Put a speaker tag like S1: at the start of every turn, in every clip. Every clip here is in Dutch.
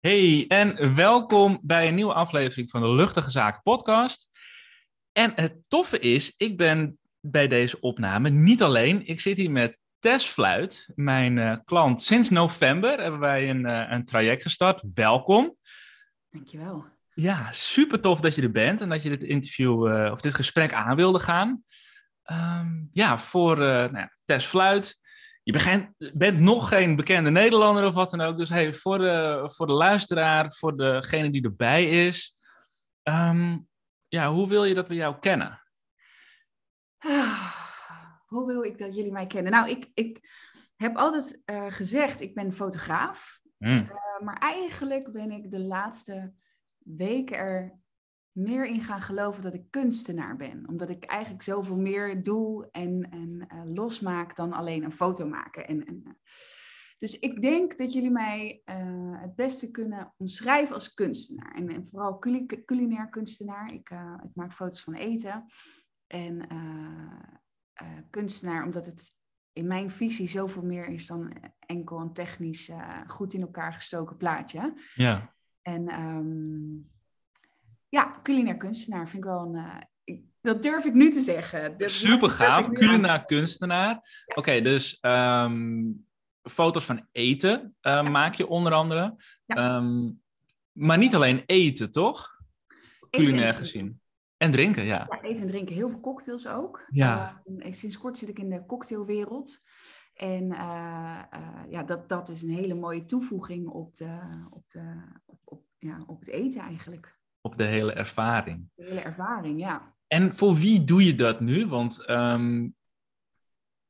S1: Hey, en welkom bij een nieuwe aflevering van de Luchtige Zaken podcast. En het toffe is, ik ben bij deze opname niet alleen. Ik zit hier met Tess Fluit, mijn uh, klant. Sinds november hebben wij een, uh, een traject gestart. Welkom.
S2: Dankjewel.
S1: Ja, super tof dat je er bent en dat je dit interview uh, of dit gesprek aan wilde gaan. Um, ja, voor nou ja, Tess Fluit je bent, bent, nog geen bekende Nederlander of wat dan ook. Dus hey, voor, de, voor de luisteraar, voor degene die erbij is. Um, ja, hoe wil je dat we jou kennen?
S2: Ah, hoe wil ik dat jullie mij kennen? Nou, ik, ik heb altijd uh, gezegd, ik ben fotograaf. Mm. Uh, maar eigenlijk ben ik de laatste weken er meer in gaan geloven dat ik kunstenaar ben. Omdat ik eigenlijk zoveel meer doe en, en uh, losmaak dan alleen een foto maken. En, en uh, dus ik denk dat jullie mij uh, het beste kunnen omschrijven als kunstenaar. En, en vooral culi culinair kunstenaar. Ik, ik, maak foto's van eten. En kunstenaar, omdat het in mijn visie zoveel meer is dan enkel een technisch goed in elkaar gestoken plaatje.
S1: Ja.
S2: En um, ja, culinair kunstenaar vind ik wel een. Uh, ik, dat durf ik nu te zeggen. Dat,
S1: Super gaaf, culinair kunstenaar. Oké, okay, dus um, foto's van eten uh, ja. maak je onder andere. Um, maar niet alleen eten, toch? Culinair gezien. En drinken, ja.
S2: ja. Eten en drinken. Heel veel cocktails ook.
S1: Ja.
S2: Uh, sinds kort zit ik in de cocktailwereld. En uh, ja, dat, dat is een hele mooie toevoeging op, de, op, de, op, op, ja, op het eten eigenlijk
S1: op de hele ervaring.
S2: De hele ervaring, ja.
S1: En voor wie doe je dat nu? Want um,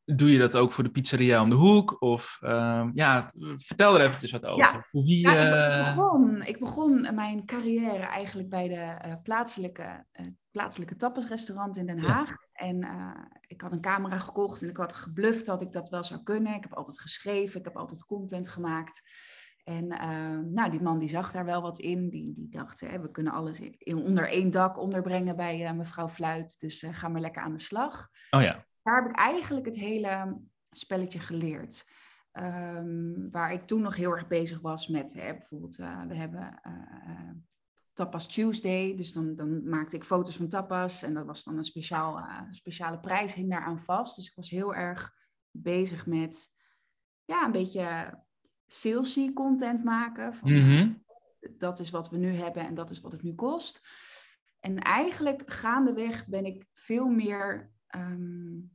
S1: doe je dat ook voor de pizzeria om de hoek? Of um, ja, vertel er eventjes wat over.
S2: Ja.
S1: Voor wie,
S2: ja, ik, begon, ik begon mijn carrière eigenlijk bij de uh, plaatselijke, uh, plaatselijke tapasrestaurant in Den Haag. Ja. En uh, ik had een camera gekocht en ik had gebluft dat ik dat wel zou kunnen. Ik heb altijd geschreven, ik heb altijd content gemaakt. En uh, nou, die man die zag daar wel wat in. Die, die dacht, hè, we kunnen alles in, onder één dak onderbrengen bij uh, mevrouw Fluit. Dus uh, ga maar lekker aan de slag.
S1: Oh ja.
S2: Daar heb ik eigenlijk het hele spelletje geleerd. Um, waar ik toen nog heel erg bezig was met, hè, bijvoorbeeld, we hebben Tapas Tuesday. Dus dan, dan maakte ik foto's van tapas. En dat was dan een speciaal, speciale prijs, hing daaraan vast. Dus ik was heel erg bezig met, ja, een beetje salesy content maken. Van,
S1: mm -hmm.
S2: Dat is wat we nu hebben en dat is wat het nu kost. En eigenlijk gaandeweg ben ik veel meer, um,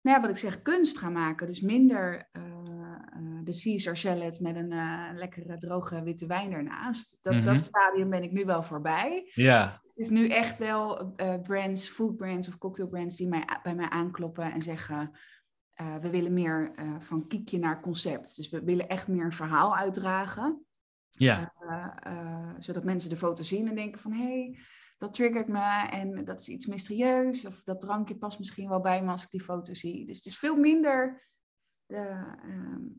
S2: nou ja, wat ik zeg, kunst gaan maken. Dus minder uh, uh, de Caesar salad met een uh, lekkere droge witte wijn ernaast. Dat, mm -hmm. dat stadium ben ik nu wel voorbij.
S1: Ja.
S2: Het is nu echt wel brands, food brands of cocktail brands die mij, bij mij aankloppen en zeggen... Uh, we willen meer uh, van kiekje naar concept. Dus we willen echt meer een verhaal uitdragen.
S1: Ja.
S2: Uh, zodat mensen de foto zien en denken van... hé, hey, dat triggert me en dat is iets mysterieus. Of dat drankje past misschien wel bij me als ik die foto zie. Dus het is veel minder...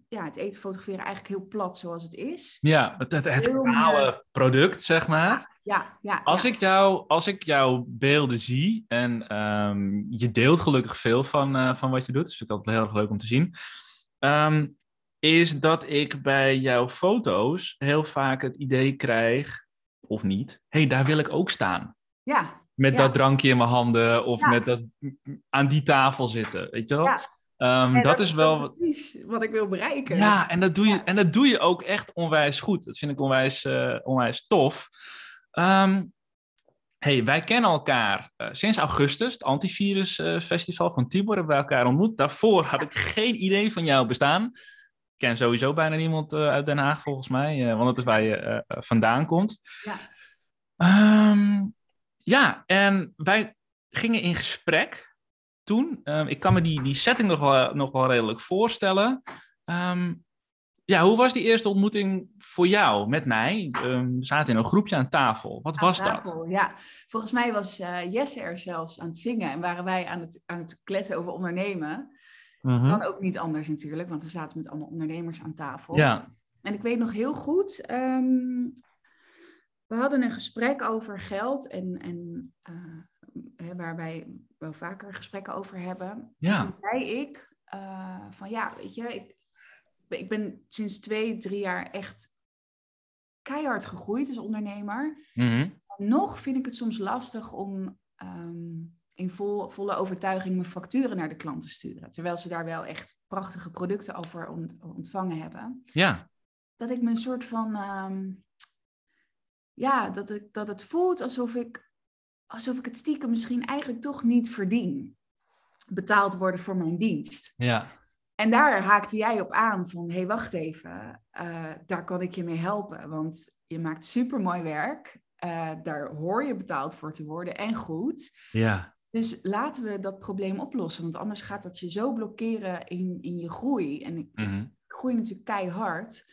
S2: ja, het eten fotograferen eigenlijk heel plat zoals het is.
S1: Ja, het, het, het finale product, zeg maar.
S2: Ja, ja,
S1: als,
S2: ja.
S1: Ik jou, als ik jouw beelden zie, en um, je deelt gelukkig veel van, uh, van wat je doet, dus vind ik altijd heel erg leuk om te zien, um, is dat ik bij jouw foto's heel vaak het idee krijg, of niet, hé, hey, daar wil ik ook staan.
S2: Ja.
S1: Met
S2: ja.
S1: dat drankje in mijn handen, of met dat aan die tafel zitten, weet je wel? Um, dat,
S2: dat,
S1: is wel
S2: precies wat ik wil bereiken.
S1: Ja, en dat doe je, en dat doe je ook echt onwijs goed. Dat vind ik onwijs, uh, onwijs tof. Um, hey, wij kennen elkaar uh, sinds augustus, het Antivirus uh, Festival van Tibor hebben wij elkaar ontmoet. Daarvoor had ik geen idee van jou bestaan. Ik ken sowieso bijna niemand uit Den Haag volgens mij, want dat is waar je vandaan komt.
S2: Ja.
S1: Um, ja, en wij gingen in gesprek toen. Um, ik kan me die, die setting nog wel, nog wel redelijk voorstellen. Um, ja, hoe was die eerste ontmoeting voor jou met mij? Um, we zaten in een groepje aan tafel. Wat
S2: aan
S1: was
S2: tafel,
S1: dat?
S2: Ja, volgens mij was uh, Jesse er zelfs aan het zingen en waren wij aan het, aan het kletsen over ondernemen. Uh -huh. Kan ook niet anders natuurlijk, want we zaten met allemaal ondernemers aan tafel.
S1: Ja.
S2: En ik weet nog heel goed, um, we hadden een gesprek over geld en, en uh, waar wij wel vaker gesprekken over hebben.
S1: Ja.
S2: En toen zei ik uh, van ja, weet je, ik, ik ben sinds twee, drie jaar echt keihard gegroeid als ondernemer.
S1: Mhm.
S2: Nog vind ik het soms lastig om ehm, in vol, volle overtuiging mijn facturen naar de klant te sturen. Terwijl ze daar wel echt prachtige producten over ontvangen hebben.
S1: Ja.
S2: Dat ik me een soort van. ehm, ja, dat, ik, dat het voelt alsof ik, alsof ik het stiekem misschien eigenlijk toch niet verdien. Betaald worden voor mijn dienst.
S1: Ja.
S2: En daar haakte jij op aan van, hé, hey, wacht even, eh, daar kan ik je mee helpen. Want je maakt supermooi werk, eh, daar hoor je betaald voor te worden en goed.
S1: Ja.
S2: Dus laten we dat probleem oplossen, want anders gaat dat je zo blokkeren in, in je groei. En ik
S1: Mhm.
S2: groei natuurlijk keihard.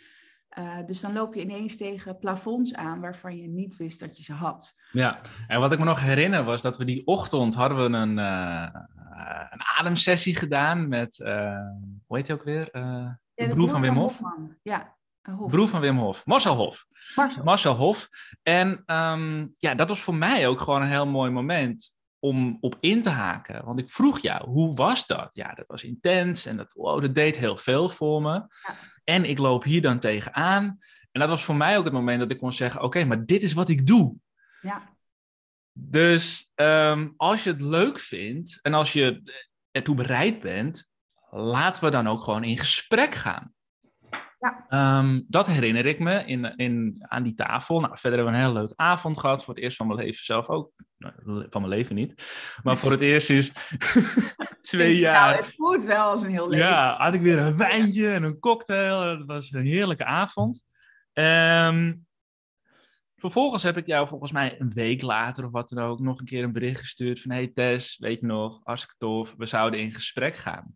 S2: Uh, dus dan loop je ineens tegen plafonds aan waarvan je niet wist dat je ze had.
S1: Ja, en wat ik me nog herinner was dat we die ochtend hadden we een, uh, een ademsessie gedaan met, uh, hoe heet hij ook weer? de,
S2: ja,
S1: de
S2: broer,
S1: broer van Wim Hof.
S2: Hofman. Ja, Hof.
S1: Broer van Wim Hof, Marcel Hof.
S2: Marcel,
S1: Marcel Hof. En um, ja, dat was voor mij ook gewoon een heel mooi moment om op in te haken. Want ik vroeg jou, hoe was dat? Ja, dat was intens en dat, wow, dat deed heel veel voor me.
S2: Ja.
S1: En ik loop hier dan tegenaan. En dat was voor mij ook het moment dat ik kon zeggen, oké, okay, maar dit is wat ik doe.
S2: Ja.
S1: Dus um, als je het leuk vindt en als je ertoe bereid bent, laten we dan ook gewoon in gesprek gaan.
S2: Ja.
S1: Um, dat herinner ik me in, in, aan die tafel. Nou, verder hebben we een hele leuke avond gehad. Voor het eerst van mijn leven zelf ook. Nou, van mijn leven niet. Maar voor het eerst is twee jaar.
S2: Nou, het voelt wel als een heel leven.
S1: Ja, had ik weer een wijntje en een cocktail. Het was een heerlijke avond. Um, vervolgens heb ik jou volgens mij een week later of wat dan ook nog een keer een bericht gestuurd van hey Tess, weet je nog, hartstikke tof, we zouden in gesprek gaan.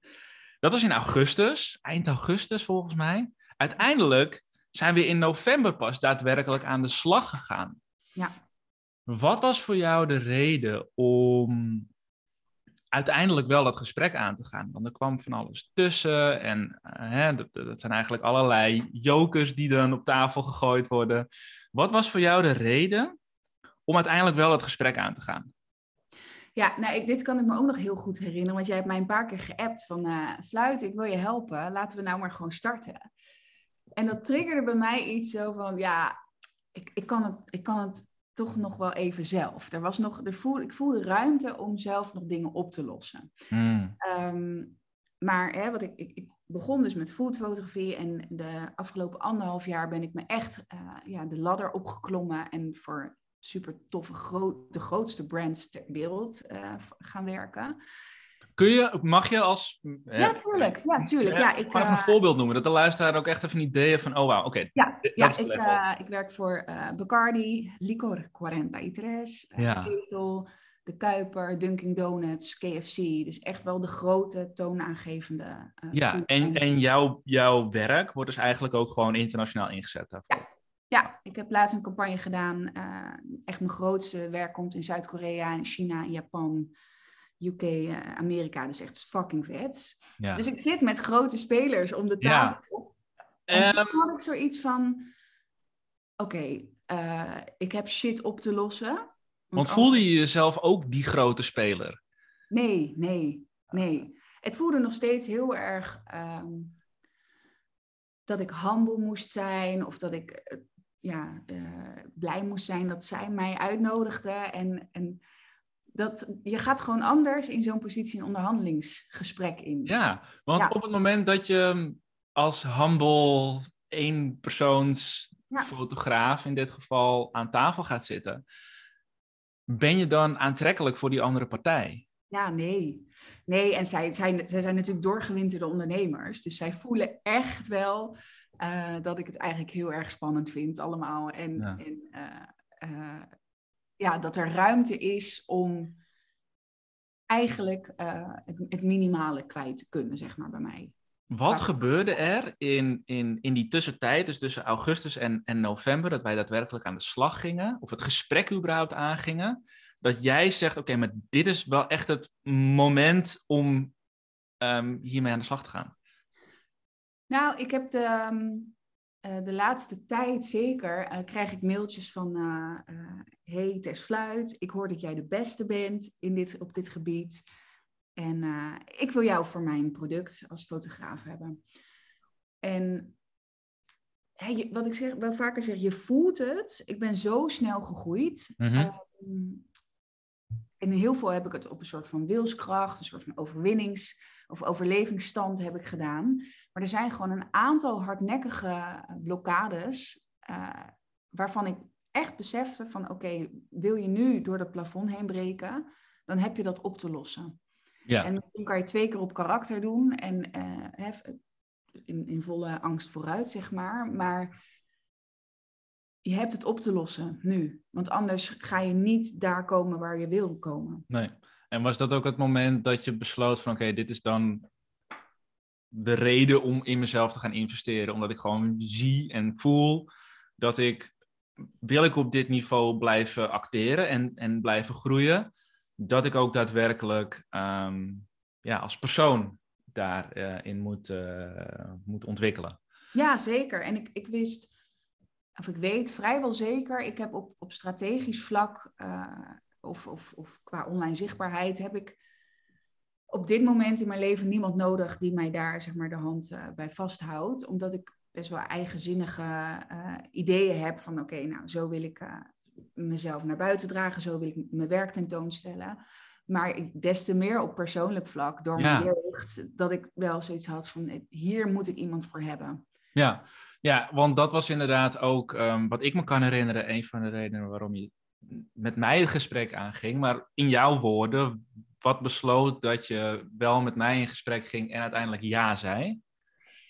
S1: Dat was in augustus, eind augustus volgens mij. Uiteindelijk zijn we in november pas daadwerkelijk aan de slag gegaan.
S2: Ja.
S1: Wat was voor jou de reden om uiteindelijk wel dat gesprek aan te gaan? Want er kwam van alles tussen en uh, hè, dat, dat zijn eigenlijk allerlei jokers die dan op tafel gegooid worden. Wat was voor jou de reden om uiteindelijk wel dat gesprek aan te gaan?
S2: Ja, nou, ik, dit kan ik me ook nog heel goed herinneren, want jij hebt mij een paar keer geappt van uh, Fluit, ik wil je helpen, laten we nou maar gewoon starten. En dat triggerde bij mij iets zo van, ja, ik, ik, kan, het, ik kan het toch nog wel even zelf. Er was nog, er voelde, ik voelde ruimte om zelf nog dingen op te lossen.
S1: Mm.
S2: Um, maar hè, wat ik, ik, ik, begon dus met foodfotografie en de afgelopen anderhalf jaar ben ik me echt uh, ja, de ladder opgeklommen en voor super toffe, groot, de grootste brands ter wereld uh, gaan werken.
S1: Kun je, mag je als...
S2: Ja, tuurlijk. Ja, tuurlijk. Ja, ik,
S1: Gewoon even een
S2: uh,
S1: voorbeeld noemen, dat de luisteraar ook echt even een idee heeft van, oh wauw, oké. Okay,
S2: ja, ja ik, uh, ik, werk voor uh, Bacardi, Licor 43,
S1: ja.
S2: Ketel, De Kuiper, Dunkin' Donuts, KFC. Dus echt wel de grote toonaangevende...
S1: ja, en, en jouw, jouw werk wordt dus eigenlijk ook gewoon internationaal ingezet daarvoor.
S2: Ja. Ja, ik heb laatst een campagne gedaan. Echt mijn grootste werk komt in Zuid-Korea, in China, in Japan, UK, uh, Amerika. Dus echt fucking vet.
S1: Ja.
S2: Dus ik zit met grote spelers om de tafel.
S1: Ja.
S2: En
S1: Um,
S2: toen had ik zoiets van... Oké, okay, uh, ik heb shit op te lossen. Want,
S1: want voelde je jezelf ook die grote speler?
S2: Nee, nee, nee. Het voelde nog steeds heel erg... Um, dat ik humble moest zijn of dat ik ja, uh, blij moest zijn dat zij mij uitnodigden. En, en dat, je gaat gewoon anders in zo'n positie een onderhandelingsgesprek in.
S1: Ja, want ja. op het moment dat je als humble eenpersoons ja. fotograaf in dit geval aan tafel gaat zitten, ben je dan aantrekkelijk voor die andere partij?
S2: Ja, nee. Nee, en zij, zij, zij zijn natuurlijk doorgewinterde ondernemers. Dus zij voelen echt wel uh, dat ik het eigenlijk heel erg spannend vind allemaal. En,
S1: Ja.
S2: en uh, uh, ja, dat er ruimte is om eigenlijk uh, het, het minimale kwijt te kunnen, zeg maar, bij mij.
S1: Wat
S2: Ja.
S1: gebeurde er in, in, in die tussentijd, dus tussen augustus en, en november, dat wij daadwerkelijk aan de slag gingen, of het gesprek überhaupt aangingen, dat jij zegt, oké, maar dit is wel echt het moment om um, hiermee aan de slag te gaan?
S2: Nou, ik heb de, um, uh, de laatste tijd zeker, uh, krijg ik mailtjes van, uh, hey Tess Fluit, ik hoor dat jij de beste bent in dit, op dit gebied. En ik wil jou voor mijn product als fotograaf hebben. En wat ik zeg, wel vaker zeg, je voelt het. Ik ben zo snel gegroeid. Mm in heel veel heb ik het op een soort van wilskracht, een soort van overwinnings- of overlevingsstand heb ik gedaan. Maar er zijn gewoon een aantal hardnekkige blokkades uh, waarvan ik echt besefte van oké, wil je nu door dat plafond heen breken, dan heb je dat op te lossen. Ja. En dan kan je twee keer op karakter doen en uh, in, in volle angst vooruit, zeg maar. Maar je hebt het op te lossen nu. Want anders ga je niet daar komen waar je wil komen.
S1: Nee. En was dat ook het moment dat je besloot van oké, dit is dan de reden om in mezelf te gaan investeren? Omdat ik gewoon zie en voel dat ik, wil ik op dit niveau blijven acteren en, en blijven groeien, dat ik ook daadwerkelijk ehm, ja, als persoon daarin uh, moet, uh, moet ontwikkelen.
S2: Ja, zeker. En ik, ik wist of ik weet vrijwel zeker, ik heb op, op strategisch vlak uh, of, of, of qua online zichtbaarheid, heb ik op dit moment in mijn leven niemand nodig die mij daar zeg maar de hand uh, bij vasthoudt. Omdat ik best wel eigenzinnige uh, ideeën heb van oké, nou zo wil ik mezelf naar buiten dragen, zo wil ik mijn werk tentoonstellen. Maar ik, des te meer op persoonlijk vlak, door mijn jeugd, dat ik wel zoiets had van hier moet ik iemand voor hebben.
S1: Ja, ja, want dat was inderdaad ook um, wat ik me kan herinneren, een van de redenen waarom je met mij het gesprek aanging. Maar in jouw woorden, wat besloot dat je wel met mij in gesprek ging en uiteindelijk ja zei?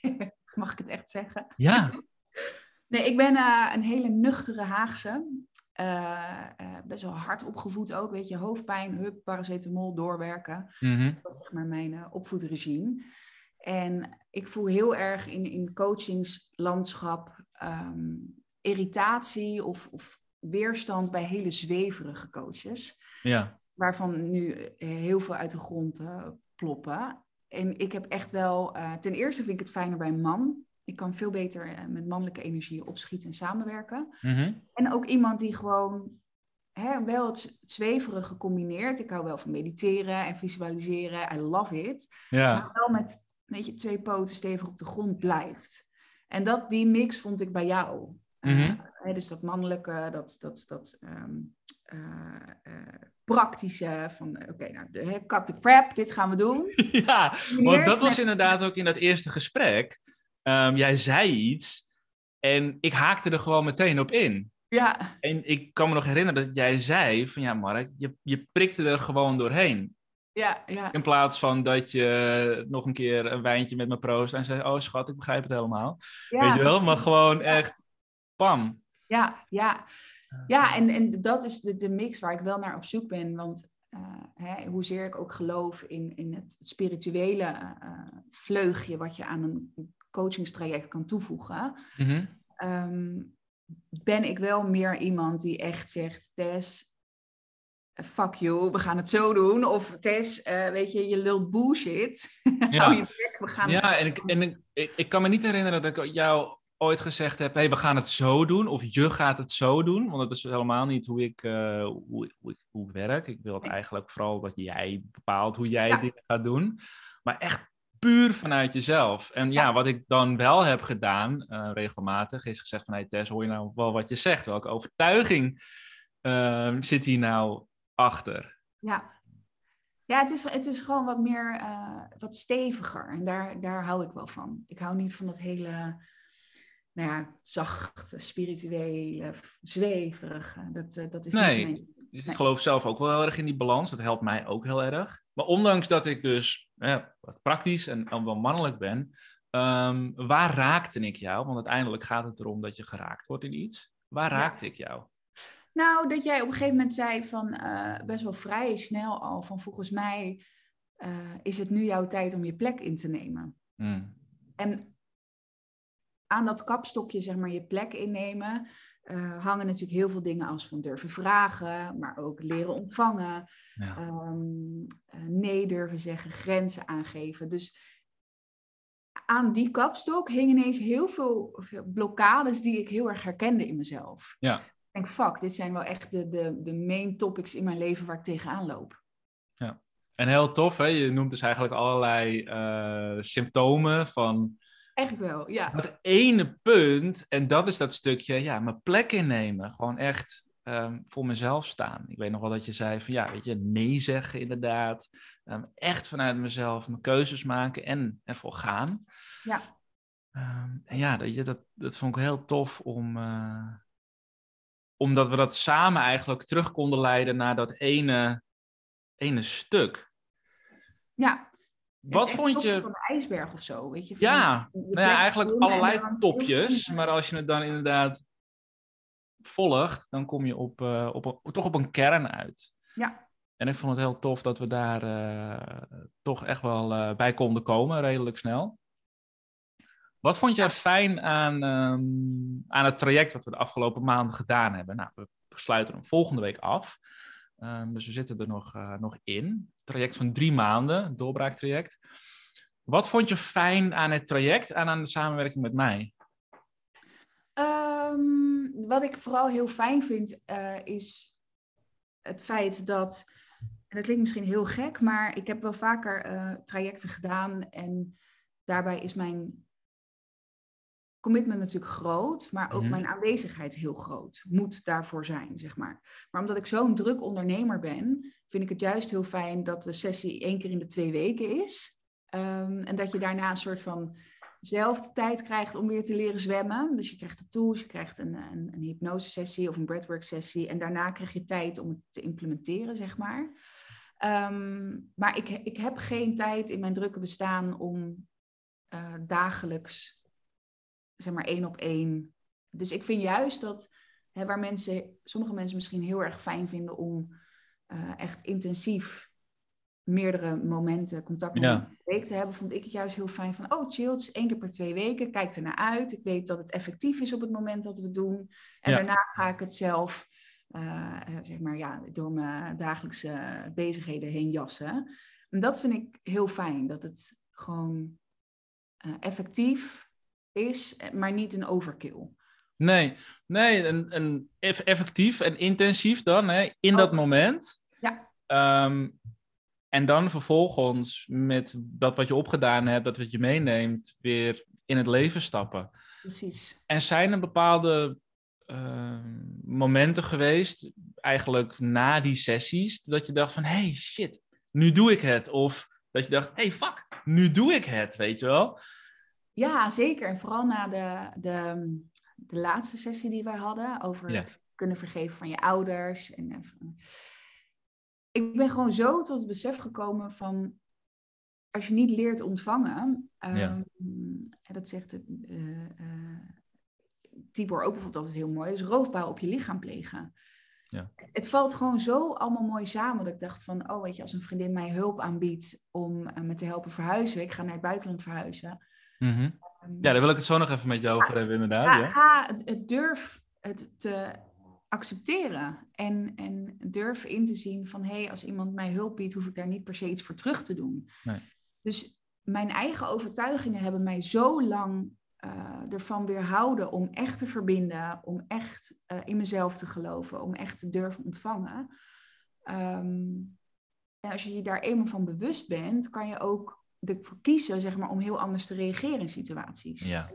S2: Mag ik het echt zeggen?
S1: Ja.
S2: nee, ik ben uh, een hele nuchtere Haagse. Uh, uh, best wel hard opgevoed ook, weet je, hoofdpijn, hup, paracetamol, doorwerken. Mm -hmm. Dat is zeg maar mijn opvoedregime. En ik voel heel erg in, in coachingslandschap um, irritatie of, of weerstand bij hele zweverige coaches.
S1: Ja.
S2: Waarvan nu eh, heel veel uit de grond uh, ploppen. En ik heb echt wel, uh, ten eerste vind ik het fijner bij een man. Ik kan veel beter uh, met mannelijke energie opschieten en samenwerken. Mm -hmm. En ook iemand die gewoon hè, wel het zweverige gecombineerd. Ik hou wel van mediteren en visualiseren. I love it. Ja. Maar wel met weet je, twee poten stevig op de grond blijft. En dat, die mix vond ik bij jou. Mm dus dat mannelijke, dat, dat, dat um, uh, praktische, van oké, okay, nou, de, cut the crap, dit gaan we doen.
S1: ja, want dat was inderdaad ook in dat eerste gesprek. Um, jij zei iets en ik haakte er gewoon meteen op in.
S2: Ja.
S1: En ik kan me nog herinneren dat jij zei van ja, Mark, je, je prikte er gewoon doorheen.
S2: Ja, ja.
S1: In plaats van dat je nog een keer een wijntje met me proost en zei: Oh schat, ik begrijp het helemaal. Weet je wel, maar gewoon echt pam.
S2: Ja, ja. Ja, en, en dat is de, de mix waar ik wel naar op zoek ben. Want uh, hè, hoezeer ik ook geloof in, in het spirituele uh, vleugje wat je aan een coachingstraject kan toevoegen, mm um, ben ik wel meer iemand die echt zegt: Tess, fuck you, we gaan het zo doen. Of Tess, uh, weet je, je lult bullshit. Ja, je
S1: bek, we gaan ja en, ik, en ik, ik, kan me niet herinneren dat ik jou ooit gezegd heb... hey, we gaan het zo doen, of je gaat het zo doen. Want dat is helemaal niet hoe ik, uh, hoe, hoe, hoe, ik werk. Ik wil het eigenlijk vooral dat jij bepaalt hoe jij ja. dingen gaat doen. Maar echt puur vanuit jezelf. En ja, wat ik dan wel heb gedaan, uh, regelmatig, is gezegd van... hey Tess, hoor je nou wel wat je zegt? Welke overtuiging zit hier nou achter.
S2: Ja, ja het, is, het is gewoon wat meer, uh, wat steviger. En daar, daar hou ik wel van. Ik hou niet van dat hele, nou ja, zachte, spirituele, zweverige. Dat, uh, dat is
S1: nee, niet mijn... nee, ik geloof zelf ook wel heel erg in die balans. Dat helpt mij ook heel erg. Maar ondanks dat ik dus ja, wat praktisch en, en wel mannelijk ben, um, waar raakte ik jou? Want uiteindelijk gaat het erom dat je geraakt wordt in iets. Waar raakte ik jou?
S2: Nou, dat jij op een gegeven moment zei van uh, best wel vrij snel al van volgens mij uh, is het nu jouw tijd om je plek in te nemen. Mm. En aan dat kapstokje, zeg maar, je plek innemen, uh, hangen natuurlijk heel veel dingen als van durven vragen, maar ook leren ontvangen, ja. um, nee durven zeggen, grenzen aangeven. Dus aan die kapstok hingen ineens heel veel blokkades die ik heel erg herkende in mezelf.
S1: Ja
S2: denk, fuck, dit zijn wel echt de, de, de main topics in mijn leven waar ik tegenaan loop.
S1: Ja, en heel tof, hè? je noemt dus eigenlijk allerlei uh, symptomen van
S2: Echt wel, ja.
S1: Dat ene punt, en dat is dat stukje, ja, mijn plek innemen. Gewoon echt ehm, voor mezelf staan. Ik weet nog wel dat je zei van, ja, weet je, nee zeggen inderdaad. Ehm, echt vanuit mezelf mijn keuzes maken en ervoor gaan.
S2: Ja.
S1: Ehm, en ja, dat, je, dat, dat vond ik heel tof om, uh, omdat we dat samen eigenlijk terug konden leiden naar dat ene, ene stuk.
S2: Ja.
S1: Wat vond je.
S2: Van de ijsberg of zo, weet je?
S1: Van, ja, nou ja, eigenlijk allerlei topjes. Maar als je het dan inderdaad volgt, dan kom je op, uh, op, toch op een kern uit.
S2: Ja.
S1: En ik vond het heel tof dat we daar uh, toch echt wel uh, bij konden komen, redelijk snel. Wat vond jij fijn aan, um, aan het traject wat we de afgelopen maanden gedaan hebben? Nou, we sluiten hem volgende week af. Um, dus we zitten er nog, uh, nog in. Traject van drie maanden, doorbraaktraject. Wat vond je fijn aan het traject en aan de samenwerking met mij?
S2: Um, wat ik vooral heel fijn vind, uh, is het feit dat, en dat klinkt misschien heel gek, maar ik heb wel vaker uh, trajecten gedaan en daarbij is mijn commitment natuurlijk groot, maar ook mm-hmm. mijn aanwezigheid heel groot. Moet daarvoor zijn, zeg maar. Maar omdat ik zo'n druk ondernemer ben, vind ik het juist heel fijn dat de sessie één keer in de twee weken is. Um, en dat je daarna een soort van zelf de tijd krijgt om weer te leren zwemmen. Dus je krijgt de tools, je krijgt een, een, een hypnose-sessie of een breathwork-sessie. En daarna krijg je tijd om het te implementeren, zeg maar. Um, maar ik, ik heb geen tijd in mijn drukke bestaan om uh, dagelijks zeg maar één op één. Dus ik vind juist dat hè, waar mensen, sommige mensen misschien heel erg fijn vinden om uh, echt intensief meerdere momenten, contactmomenten ja. per week te hebben, vond ik het juist heel fijn van, oh chill, het is één keer per twee weken, kijk er naar uit. Ik weet dat het effectief is op het moment dat we het doen. En ja. daarna ga ik het zelf, uh, zeg maar, ja, door mijn dagelijkse bezigheden heen jassen. En dat vind ik heel fijn, dat het gewoon uh, effectief is, maar niet een overkill.
S1: Nee, nee een, een effectief en intensief dan, hè, in oh. dat moment.
S2: Ja.
S1: Um, en dan vervolgens met dat wat je opgedaan hebt, dat wat je meeneemt, weer in het leven stappen.
S2: Precies.
S1: En zijn er bepaalde uh, momenten geweest, eigenlijk na die sessies, dat je dacht van, hey shit, nu doe ik het. Of dat je dacht, hey fuck, nu doe ik het, weet je wel.
S2: Ja, zeker. En vooral na de, de, de laatste sessie die wij hadden over ja. het kunnen vergeven van je ouders. En, eh, ik ben gewoon zo tot het besef gekomen van als je niet leert ontvangen, um, ja. dat zegt het, uh, uh, Tibor ook bijvoorbeeld altijd heel mooi, is roofbouw op je lichaam plegen.
S1: Ja.
S2: Het valt gewoon zo allemaal mooi samen dat ik dacht van, oh weet je, als een vriendin mij hulp aanbiedt om uh, me te helpen verhuizen, ik ga naar het buitenland verhuizen,
S1: Mm -hmm. Ja, daar wil ik het zo nog even met jou over hebben, inderdaad.
S2: Ga, ja. ga het durf het te accepteren en, en durf in te zien van hé, hey, als iemand mij hulp biedt, hoef ik daar niet per se iets voor terug te doen.
S1: Nee.
S2: Dus mijn eigen overtuigingen hebben mij zo lang uh, ervan weerhouden om echt te verbinden, om echt uh, in mezelf te geloven, om echt te durven ontvangen. Um, en als je je daar eenmaal van bewust bent, kan je ook ervoor kiezen zeg maar, om heel anders te reageren in situaties.
S1: Ja.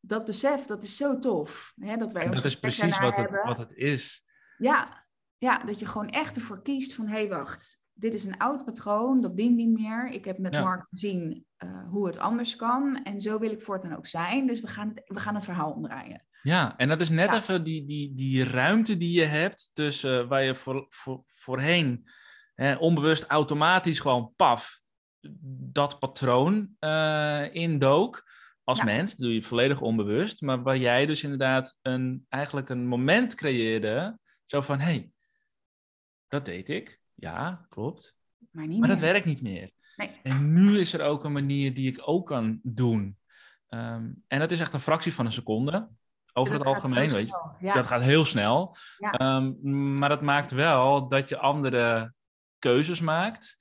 S2: Dat besef, dat is zo tof. Hè, dat wij
S1: en dat is precies wat het, wat het is.
S2: Ja, ja, dat je gewoon echt ervoor kiest van... hé, hey, wacht, dit is een oud patroon, dat dient niet meer. Ik heb met ja. Mark gezien uh, hoe het anders kan. En zo wil ik voortaan ook zijn. Dus we gaan het, we gaan het verhaal omdraaien.
S1: Ja, en dat is net ja. even die, die, die ruimte die je hebt... tussen waar je voor, voor, voorheen hè, onbewust automatisch gewoon paf dat patroon uh, indook als ja. mens. Dat doe je volledig onbewust. Maar waar jij dus inderdaad een, eigenlijk een moment creëerde. Zo van, hé, hey, dat deed ik. Ja, klopt.
S2: Maar, niet
S1: maar dat werkt niet meer.
S2: Nee.
S1: En nu is er ook een manier die ik ook kan doen. Um, en dat is echt een fractie van een seconde. Over
S2: dat
S1: het algemeen, weet
S2: je.
S1: Ja. Dat gaat heel snel.
S2: Ja.
S1: Um, maar dat maakt wel dat je andere keuzes maakt.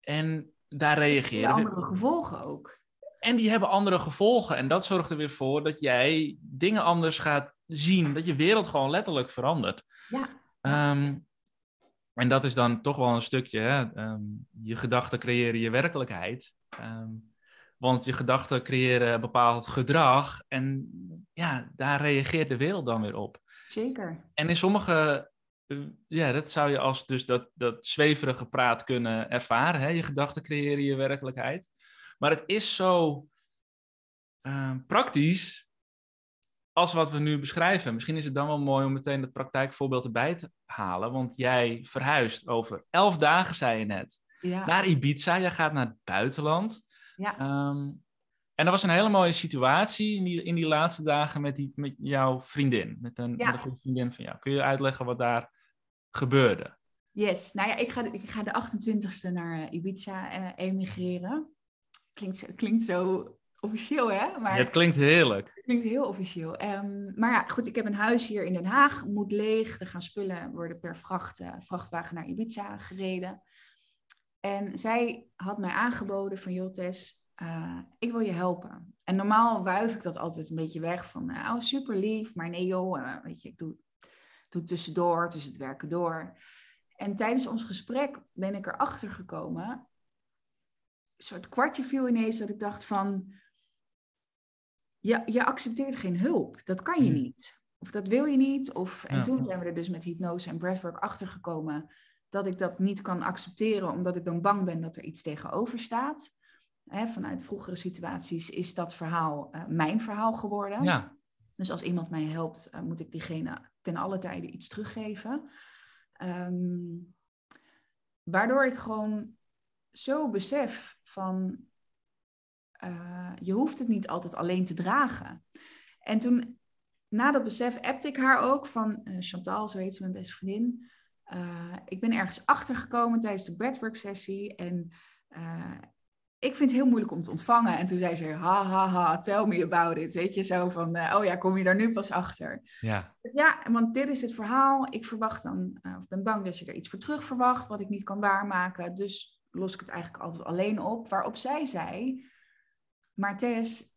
S1: En daar reageren.
S2: andere gevolgen ook.
S1: En die hebben andere gevolgen. En dat zorgt er weer voor dat jij dingen anders gaat zien. Dat je wereld gewoon letterlijk verandert.
S2: Ja.
S1: Um, en dat is dan toch wel een stukje. Hè? Um, je gedachten creëren je werkelijkheid. Um, Want je gedachten creëren bepaald gedrag en ja, daar reageert de wereld dan weer op.
S2: Zeker.
S1: En in sommige, ja, dat zou je als dus dat, dat zweverige praat kunnen ervaren. Hè? Je gedachten creëren je werkelijkheid. Maar het is zo uh, praktisch als wat we nu beschrijven. Misschien is het dan wel mooi om meteen het praktijkvoorbeeld erbij te halen. Want jij verhuist over elf dagen, zei je net, ja. naar Ibiza. Jij gaat naar het buitenland. Ja. Um, en dat was een hele mooie situatie in die, in die laatste dagen met, die, met jouw vriendin. Met een, met een goede vriendin van jou. Kun je uitleggen wat daar gebeurde?
S2: Yes, nou ja, ik ga, ik ga de 28e naar eh, Ibiza uh, emigreren. Klinkt, klinkt zo officieel, hè?
S1: Maar het klinkt heerlijk.
S2: Het klinkt heel officieel. Um, maar ja, goed, ik heb een huis hier in Den Haag, moet leeg. Er gaan spullen worden per vracht, uh, vrachtwagen naar Ibiza gereden. En zij had mij aangeboden van, joh Tess, uh, ik wil je helpen. En normaal wuif ik dat altijd een beetje weg van, oh super lief, maar nee joh, weet je, ik doe, doe tussendoor, tussen het werken door. En tijdens ons gesprek ben ik erachter gekomen, een soort kwartje viel ineens dat ik dacht van, je, je accepteert geen hulp. Dat kan je hmm. niet. Of dat wil je niet. Of, en toen zijn we er dus met hypnose en breathwork achter gekomen dat ik dat niet kan accepteren, omdat ik dan bang ben dat er iets tegenover staat. Vanuit vroegere situaties is dat verhaal uh, mijn verhaal geworden. Ja. Dus als iemand mij helpt, uh, moet ik diegene ten alle tijde iets teruggeven. Um, waardoor ik gewoon zo besef van uh, je hoeft het niet altijd alleen te dragen. En toen, na dat besef, appte ik haar ook van uh, Chantal, zo heet ze, mijn beste vriendin. Uh, ik ben ergens achtergekomen tijdens de breathwork sessie en ik vind het heel moeilijk om te ontvangen. En toen zei ze, ha, ha, ha, tell me about it. Weet je, zo van, oh ja, kom je daar nu pas achter? Ja. Ja, want dit is het verhaal. Ik verwacht dan, of ben bang dat je er iets voor terug verwacht, wat ik niet kan waarmaken. Dus los ik het eigenlijk altijd alleen op. Waarop zij zei, maar Tess,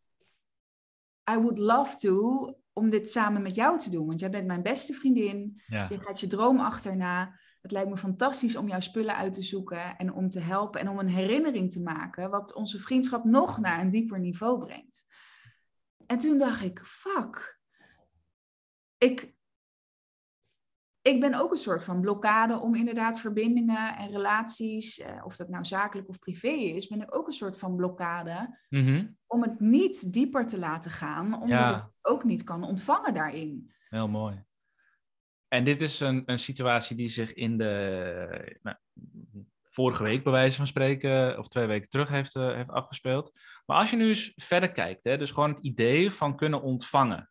S2: I would love to om dit samen met jou te doen. Want jij bent mijn beste vriendin. Je gaat je droom achterna. Het lijkt me fantastisch om jouw spullen uit te zoeken en om te helpen en om een herinnering te maken, wat onze vriendschap nog naar een dieper niveau brengt. En toen dacht ik, fuck. Ik, ik ben ook een soort van blokkade om inderdaad verbindingen en relaties, eh, of dat nou zakelijk of privé is, ben ik ook een soort van blokkade mhm. om het niet dieper te laten gaan, omdat ik het ook niet kan ontvangen daarin.
S1: Heel mooi. En dit is een, een situatie die zich in de nou, vorige week, bij wijze van spreken, of twee weken terug heeft, uh, heeft afgespeeld. Maar als je nu eens verder kijkt, hè, dus gewoon het idee van kunnen ontvangen,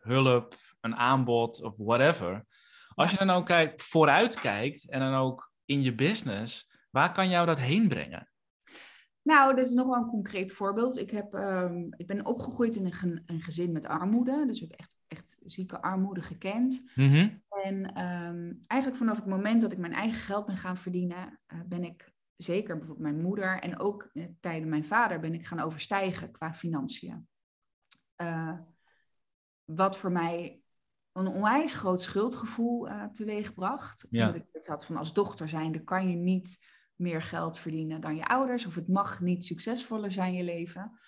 S1: hulp, een aanbod of whatever als je dan ook kijkt, vooruit kijkt en dan ook in je business, waar kan jou dat heen brengen?
S2: Nou, dit is nog wel een concreet voorbeeld. Ik, heb, um, ik ben opgegroeid in een, een, gezin met armoede. Dus ik heb echt, echt zieke armoede gekend. Mhm. En um, eigenlijk vanaf het moment dat ik mijn eigen geld ben gaan verdienen, uh, ben ik zeker bijvoorbeeld mijn moeder en ook uh, tijden mijn vader ben ik gaan overstijgen qua financiën. Uh, wat voor mij een onwijs groot schuldgevoel teweegbracht. Ja. Omdat ik had van als dochter zijnde kan je niet meer geld verdienen dan je ouders. Of het mag niet succesvoller zijn je leven.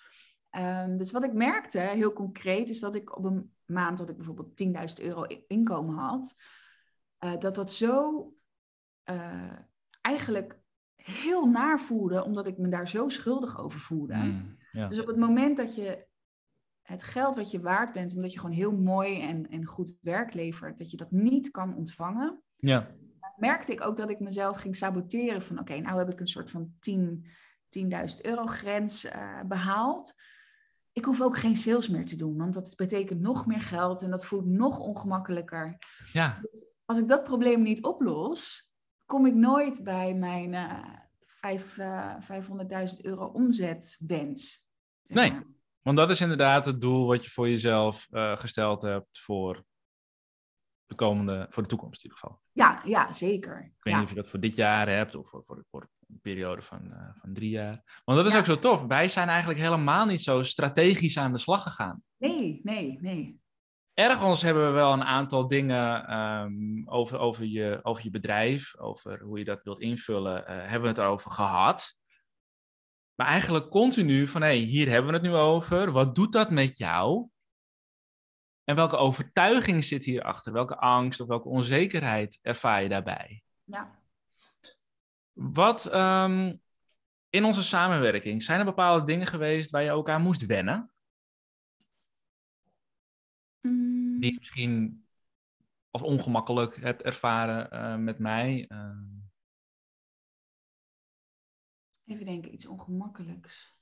S2: Um, dus wat ik merkte, heel concreet, is dat ik op een maand dat ik bijvoorbeeld 10.000 euro inkomen had, uh, dat dat zo uh, eigenlijk heel naar voelde, omdat ik me daar zo schuldig over voelde. Mm, ja. Dus op het moment dat je het geld wat je waard bent, omdat je gewoon heel mooi en, en goed werk levert, dat je dat niet kan ontvangen. Ja. Merkte ik ook dat ik mezelf ging saboteren van oké, nou heb ik een soort van 10, 10.000 euro grens uh, behaald. Ik hoef ook geen sales meer te doen, want dat betekent nog meer geld en dat voelt nog ongemakkelijker. Ja. Dus als ik dat probleem niet oplos, kom ik nooit bij mijn uh, uh, 500.000 euro omzetwens.
S1: Nee. Want dat is inderdaad het doel wat je voor jezelf uh, gesteld hebt voor de komende, voor de toekomst in ieder geval.
S2: Ja, ja zeker.
S1: Ik weet niet of je dat voor dit jaar hebt of voor, voor, voor een periode van, uh, van drie jaar. Want dat is ook zo tof. Wij zijn eigenlijk helemaal niet zo strategisch aan de slag gegaan.
S2: Nee, nee, nee.
S1: Ergens hebben we wel een aantal dingen um, over, over, je, over je bedrijf, over hoe je dat wilt invullen, uh, hebben we het erover gehad. Maar eigenlijk continu van, hé, hey, hier hebben we het nu over. Wat doet dat met jou? En welke overtuiging zit hierachter? Welke angst of welke onzekerheid ervaar je daarbij?
S2: Ja.
S1: Wat ehm, in onze samenwerking, zijn er bepaalde dingen geweest waar je elkaar moest wennen?
S2: Mm.
S1: Die je misschien als ongemakkelijk hebt ervaren uh, met mij? Uh...
S2: Even denken, iets ongemakkelijks.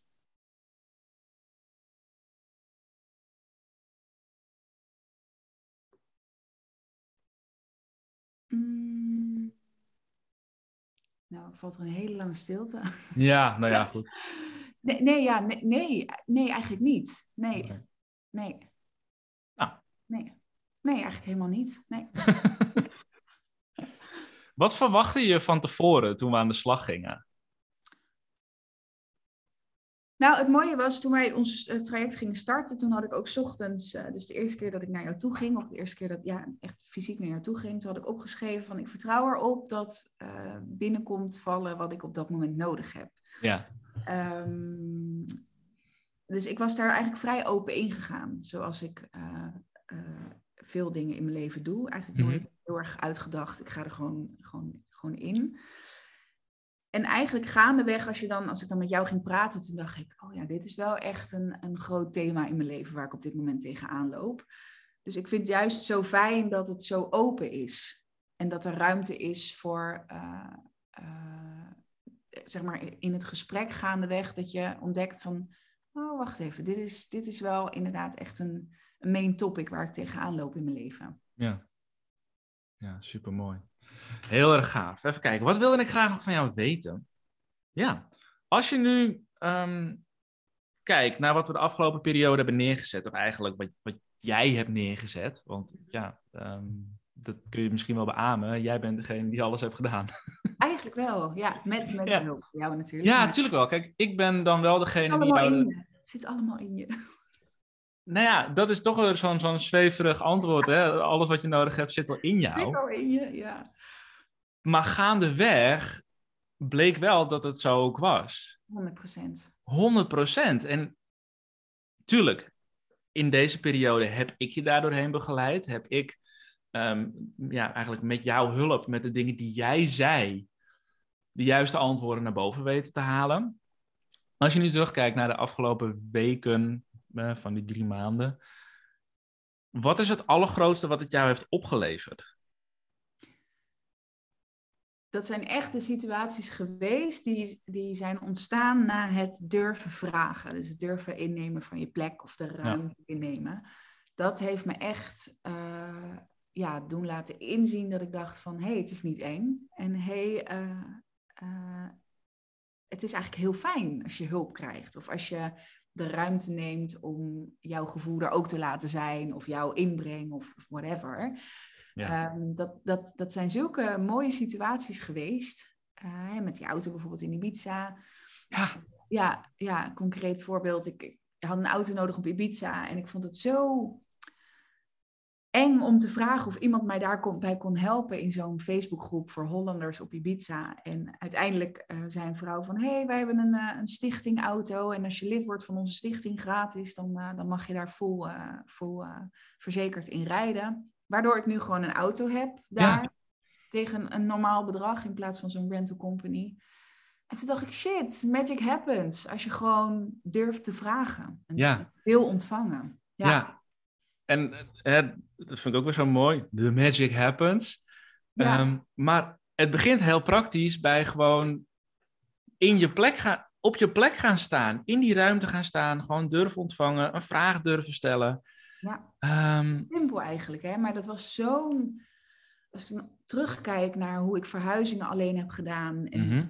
S2: Mm. Nou, valt er een hele lange stilte.
S1: Ja, nou ja, goed.
S2: Nee, nee, ja, nee, nee, nee, eigenlijk niet. Nee, nee,
S1: Nou,
S2: nee. Nee, eigenlijk helemaal niet. Nee.
S1: wat verwachtte je van tevoren toen we aan de slag gingen?
S2: Nou, het mooie was toen wij ons eh, traject gingen starten, toen had ik ook 's ochtends, eh, dus de eerste keer dat ik naar jou toe ging, of de eerste keer dat ja, echt fysiek naar jou toe ging, toen had ik opgeschreven van ik vertrouw erop dat eh, binnenkomt vallen wat ik op dat moment nodig heb.
S1: Ja,
S2: Ehm, dus ik was daar eigenlijk vrij open ingegaan, zoals ik veel dingen in mijn leven doe. Eigenlijk
S1: Mhm.
S2: nooit heel erg uitgedacht. Ik ga er gewoon, gewoon, gewoon in. En eigenlijk gaandeweg, als, je dan, als ik dan met jou ging praten, toen dacht ik, oh ja, dit is wel echt een, een groot thema in mijn leven waar ik op dit moment tegenaan loop. Dus ik vind het juist zo fijn dat het zo open is. En dat er ruimte is voor, eh, eh, zeg maar, in het gesprek gaandeweg, dat je ontdekt van, oh wacht even, dit is, dit is wel inderdaad echt een, een main topic waar ik tegenaan loop in mijn leven.
S1: ja. Ja, supermooi. Heel erg gaaf. Even kijken, wat wilde ik graag nog van jou weten? Ja, als je nu ehm, kijkt naar wat we de afgelopen periode hebben neergezet, of eigenlijk wat, wat jij hebt neergezet, want ja, ehm, dat kun je misschien wel beamen. Jij bent degene die alles hebt gedaan.
S2: Eigenlijk wel, ja, met, met
S1: Ja.
S2: hulp jou natuurlijk.
S1: Ja, natuurlijk wel. Kijk, ik ben dan wel degene die jou...
S2: Het zit allemaal in je.
S1: Nou ja, dat is toch weer zo'n zo'n zweverig antwoord. Hè? Alles wat je nodig hebt zit al in
S2: Het zit
S1: jou.
S2: al in je, ja.
S1: Maar gaandeweg bleek wel dat het zo ook was.
S2: 100 procent.
S1: 100% En tuurlijk, in deze periode heb ik je daardoorheen begeleid. Heb ik ehm, ja, eigenlijk met jouw hulp, met de dingen die jij zei, de juiste antwoorden naar boven weten te halen. Als je nu terugkijkt naar de afgelopen weken eh, van die drie maanden. Wat is het allergrootste wat het jou heeft opgeleverd?
S2: Dat zijn echt de situaties geweest die, die zijn ontstaan na het durven vragen. Dus het durven innemen van je plek of de ruimte innemen. Dat heeft me echt eh, ja, doen laten inzien dat ik dacht van... hé, hey, het is niet eng. En hé, hey, eh, eh, het is eigenlijk heel fijn als je hulp krijgt. Of als je de ruimte neemt om jouw gevoel er ook te laten zijn. Of jouw inbreng of, of whatever.
S1: Ja.
S2: Um, dat, dat, dat zijn zulke mooie situaties geweest. Uh, met die auto bijvoorbeeld in Ibiza.
S1: Ja.
S2: Ja, ja concreet voorbeeld. Ik, ik had een auto nodig op Ibiza. En ik vond het zo eng om te vragen of iemand mij daar kon, bij kon helpen in zo'n Facebookgroep voor Hollanders op Ibiza. En uiteindelijk uh, zei een vrouw van, hé, hey, wij hebben een, uh, een stichting auto en als je lid wordt van onze stichting gratis, dan, uh, dan mag je daar vol, vol verzekerd in rijden. Waardoor ik nu gewoon een auto heb daar
S1: Ja.
S2: tegen een normaal bedrag in plaats van zo'n rental company. En toen dacht ik, shit, magic happens als je gewoon durft te vragen en
S1: Ja.
S2: wil ontvangen.
S1: Ja.
S2: Ja.
S1: En hè, dat vind ik ook weer zo mooi. The magic happens.
S2: Ja.
S1: Ehm, maar het begint heel praktisch bij gewoon in je plek gaan, op je plek gaan staan. In die ruimte gaan staan. Gewoon durven ontvangen. Een vraag durven stellen.
S2: ja.
S1: Ehm,
S2: simpel eigenlijk, hè? maar dat was zo'n. Als ik dan terugkijk naar hoe ik verhuizingen alleen heb gedaan. En
S1: mhm.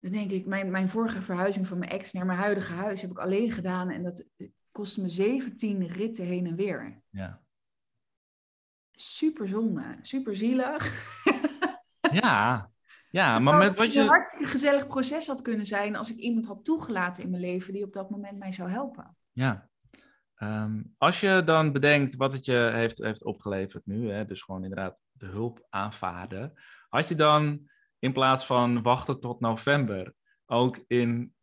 S2: dan denk ik, mijn, mijn vorige verhuizing van mijn ex naar mijn huidige huis heb ik alleen gedaan. En dat kostte me 17 ritten heen en weer.
S1: Ja.
S2: Super zonde, super zielig.
S1: Ja. ja, maar met
S2: het
S1: wat
S2: een
S1: je.
S2: hartstikke gezellig proces had kunnen zijn als ik iemand had toegelaten in mijn leven die op dat moment mij zou helpen.
S1: Ja. Ehm, als je dan bedenkt wat het je heeft, heeft opgeleverd nu, hè, dus gewoon inderdaad de hulp aanvaarden, had je dan in plaats van wachten tot november ook in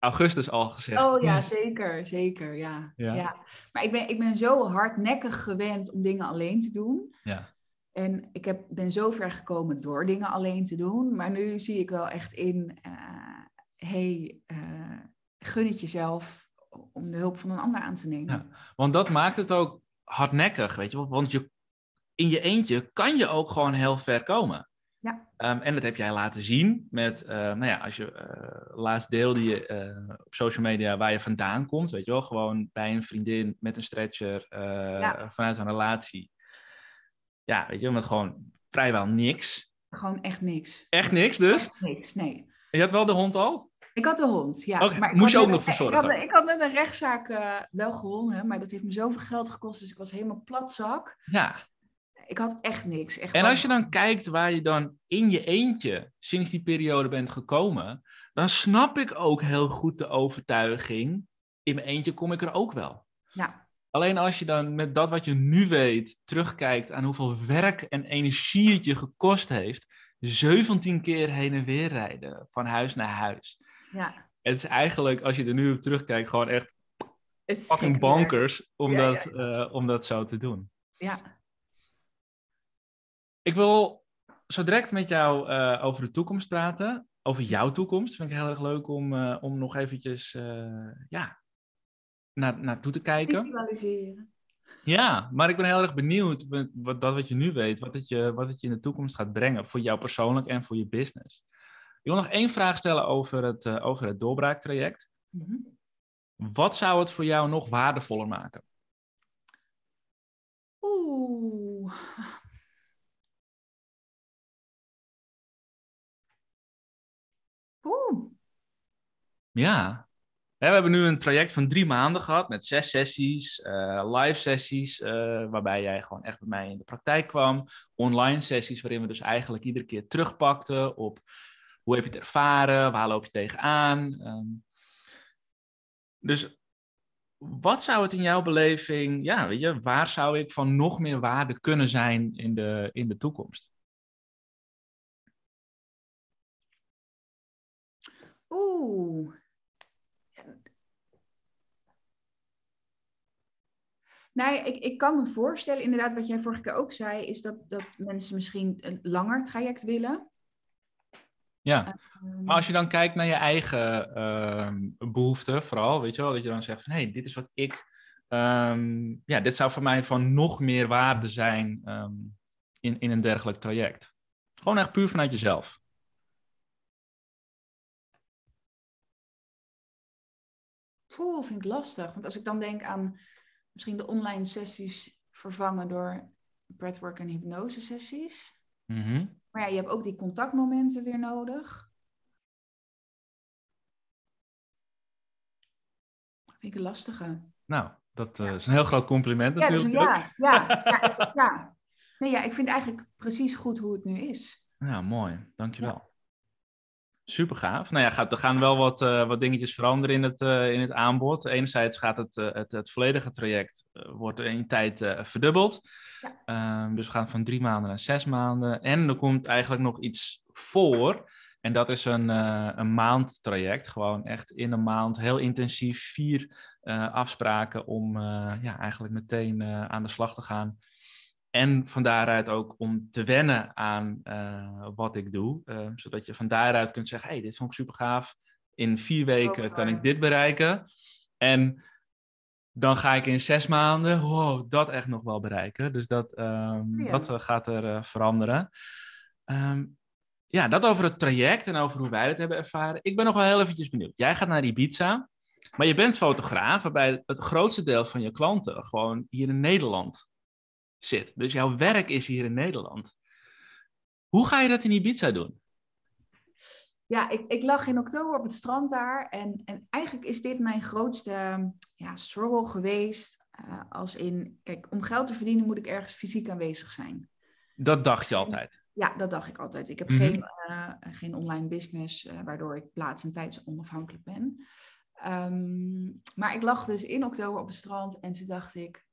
S1: augustus al gezegd.
S2: Oh ja, zeker, zeker, ja. ja. Maar ik ben, ik ben zo hardnekkig gewend om dingen alleen te doen.
S1: Ja.
S2: En ik heb, ben zo ver gekomen door dingen alleen te doen. Maar nu zie ik wel echt in, uh, hey, uh, gun het jezelf om de hulp van een ander aan te nemen. Ja,
S1: want dat maakt het ook hardnekkig, weet je wel. Want je, in je eentje kan je ook gewoon heel ver komen.
S2: Ja.
S1: Ehm, en dat heb jij laten zien met, uh, nou ja, als je uh, laatst deelde je uh, op social media waar je vandaan komt, weet je wel, gewoon bij een vriendin met een stretcher vanuit een relatie. Ja, weet je, met gewoon vrijwel niks.
S2: Gewoon echt niks.
S1: Echt niks dus?
S2: Echt niks, nee.
S1: je had wel de hond al?
S2: Ik had de hond, ja.
S1: Okay, maar moest je ook nog verzorgen?
S2: Ik had, ik had net een rechtszaak wel gewonnen, maar dat heeft me zoveel geld gekost, dus ik was helemaal platzak.
S1: Ja.
S2: Ik had echt niks. Echt
S1: en als je dan kijkt waar je dan in je eentje sinds die periode bent gekomen, dan snap ik ook heel goed de overtuiging. In mijn eentje kom ik er ook wel.
S2: Ja.
S1: Alleen als je dan met dat wat je nu weet terugkijkt aan hoeveel werk en energie het je gekost heeft, 17 keer heen en weer rijden van huis naar huis.
S2: Ja.
S1: Het is eigenlijk, als je er nu op terugkijkt, gewoon echt fucking bonkers om, dat, uh, om dat zo te doen.
S2: Ja.
S1: Ik wil zo direct met jou uh, over de toekomst praten. Over jouw toekomst. Vind ik heel erg leuk om, uh, om nog eventjes uh, ja, naar, naartoe te kijken.
S2: Visualiseren.
S1: Ja, maar ik ben heel erg benieuwd wat, dat wat je nu weet, wat het, je, wat het je in de toekomst gaat brengen. Voor jou persoonlijk en voor je business. Ik wil nog één vraag stellen over het, over het doorbraaktraject. Mm -hmm. Wat zou het voor jou nog waardevoller maken?
S2: Oeh, Oeh.
S1: Ja. We hebben nu een traject van drie maanden gehad met zes sessies, uh, live sessies, uh, waarbij jij gewoon echt bij mij in de praktijk kwam. Online sessies waarin we dus eigenlijk iedere keer terugpakten op hoe heb je het ervaren, waar loop je tegenaan. Um, dus wat zou het in jouw beleving, ja, weet je, waar zou ik van nog meer waarde kunnen zijn in de, in de toekomst?
S2: Oeh. Nou, ik, ik kan me voorstellen, inderdaad, wat jij vorige keer ook zei, is dat, dat mensen misschien een langer traject willen.
S1: Ja, ehm. maar als je dan kijkt naar je eigen uh, behoeften, vooral, weet je wel, dat je dan zegt van hé, hey, dit is wat ik, um, ja, dit zou voor mij van nog meer waarde zijn um, in, in een dergelijk traject. Gewoon echt puur vanuit jezelf.
S2: Poeh, vind ik lastig. Want als ik dan denk aan misschien de online sessies vervangen door breathwork en hypnose sessies.
S1: Mhm.
S2: Maar ja, je hebt ook die contactmomenten weer nodig. Vind ik een lastige.
S1: Nou, dat uh, is een heel groot compliment
S2: ja,
S1: natuurlijk.
S2: Dus, ja, ja, ja, ja. Nee, ja, ik vind eigenlijk precies goed hoe het nu is.
S1: Ja, mooi. Dankjewel. Super gaaf. Nou ja, gaat, er gaan wel wat, uh, wat dingetjes veranderen in het, uh, in het aanbod. Enerzijds gaat het, uh, het, het volledige traject wordt in tijd verdubbeld.
S2: Ja.
S1: Um, dus we gaan van drie maanden naar zes maanden. En er komt eigenlijk nog iets voor. En dat is een, een maandtraject. Gewoon echt in een maand heel intensief vier afspraken om ja, eigenlijk meteen aan de slag te gaan. En van daaruit ook om te wennen aan uh, wat ik doe. Uh, zodat je van daaruit kunt zeggen, hey, dit vond ik super gaaf. In vier weken kan ik dit bereiken. En dan ga ik in zes maanden, wow, dat echt nog wel bereiken. Dus dat, um, ja. dat uh, gaat er veranderen. Um, ja, dat over het traject en over hoe wij het hebben ervaren. Ik ben nog wel heel eventjes benieuwd. Jij gaat naar Ibiza, maar je bent fotograaf, waarbij het grootste deel van je klanten gewoon hier in Nederland zit. Dus jouw werk is hier in Nederland. Hoe ga je dat in Ibiza doen?
S2: Ja, ik, ik lag in oktober op het strand daar. En, en eigenlijk is dit mijn grootste ja, struggle geweest. Uh, als in, kijk, om geld te verdienen moet ik ergens fysiek aanwezig zijn.
S1: Dat dacht je altijd?
S2: Ja, dat dacht ik altijd. Ik heb mm -hmm. geen, uh, geen online business, uh, waardoor ik plaats- en tijdsonafhankelijk ben. Um, maar ik lag dus in oktober op het strand en toen dacht ik,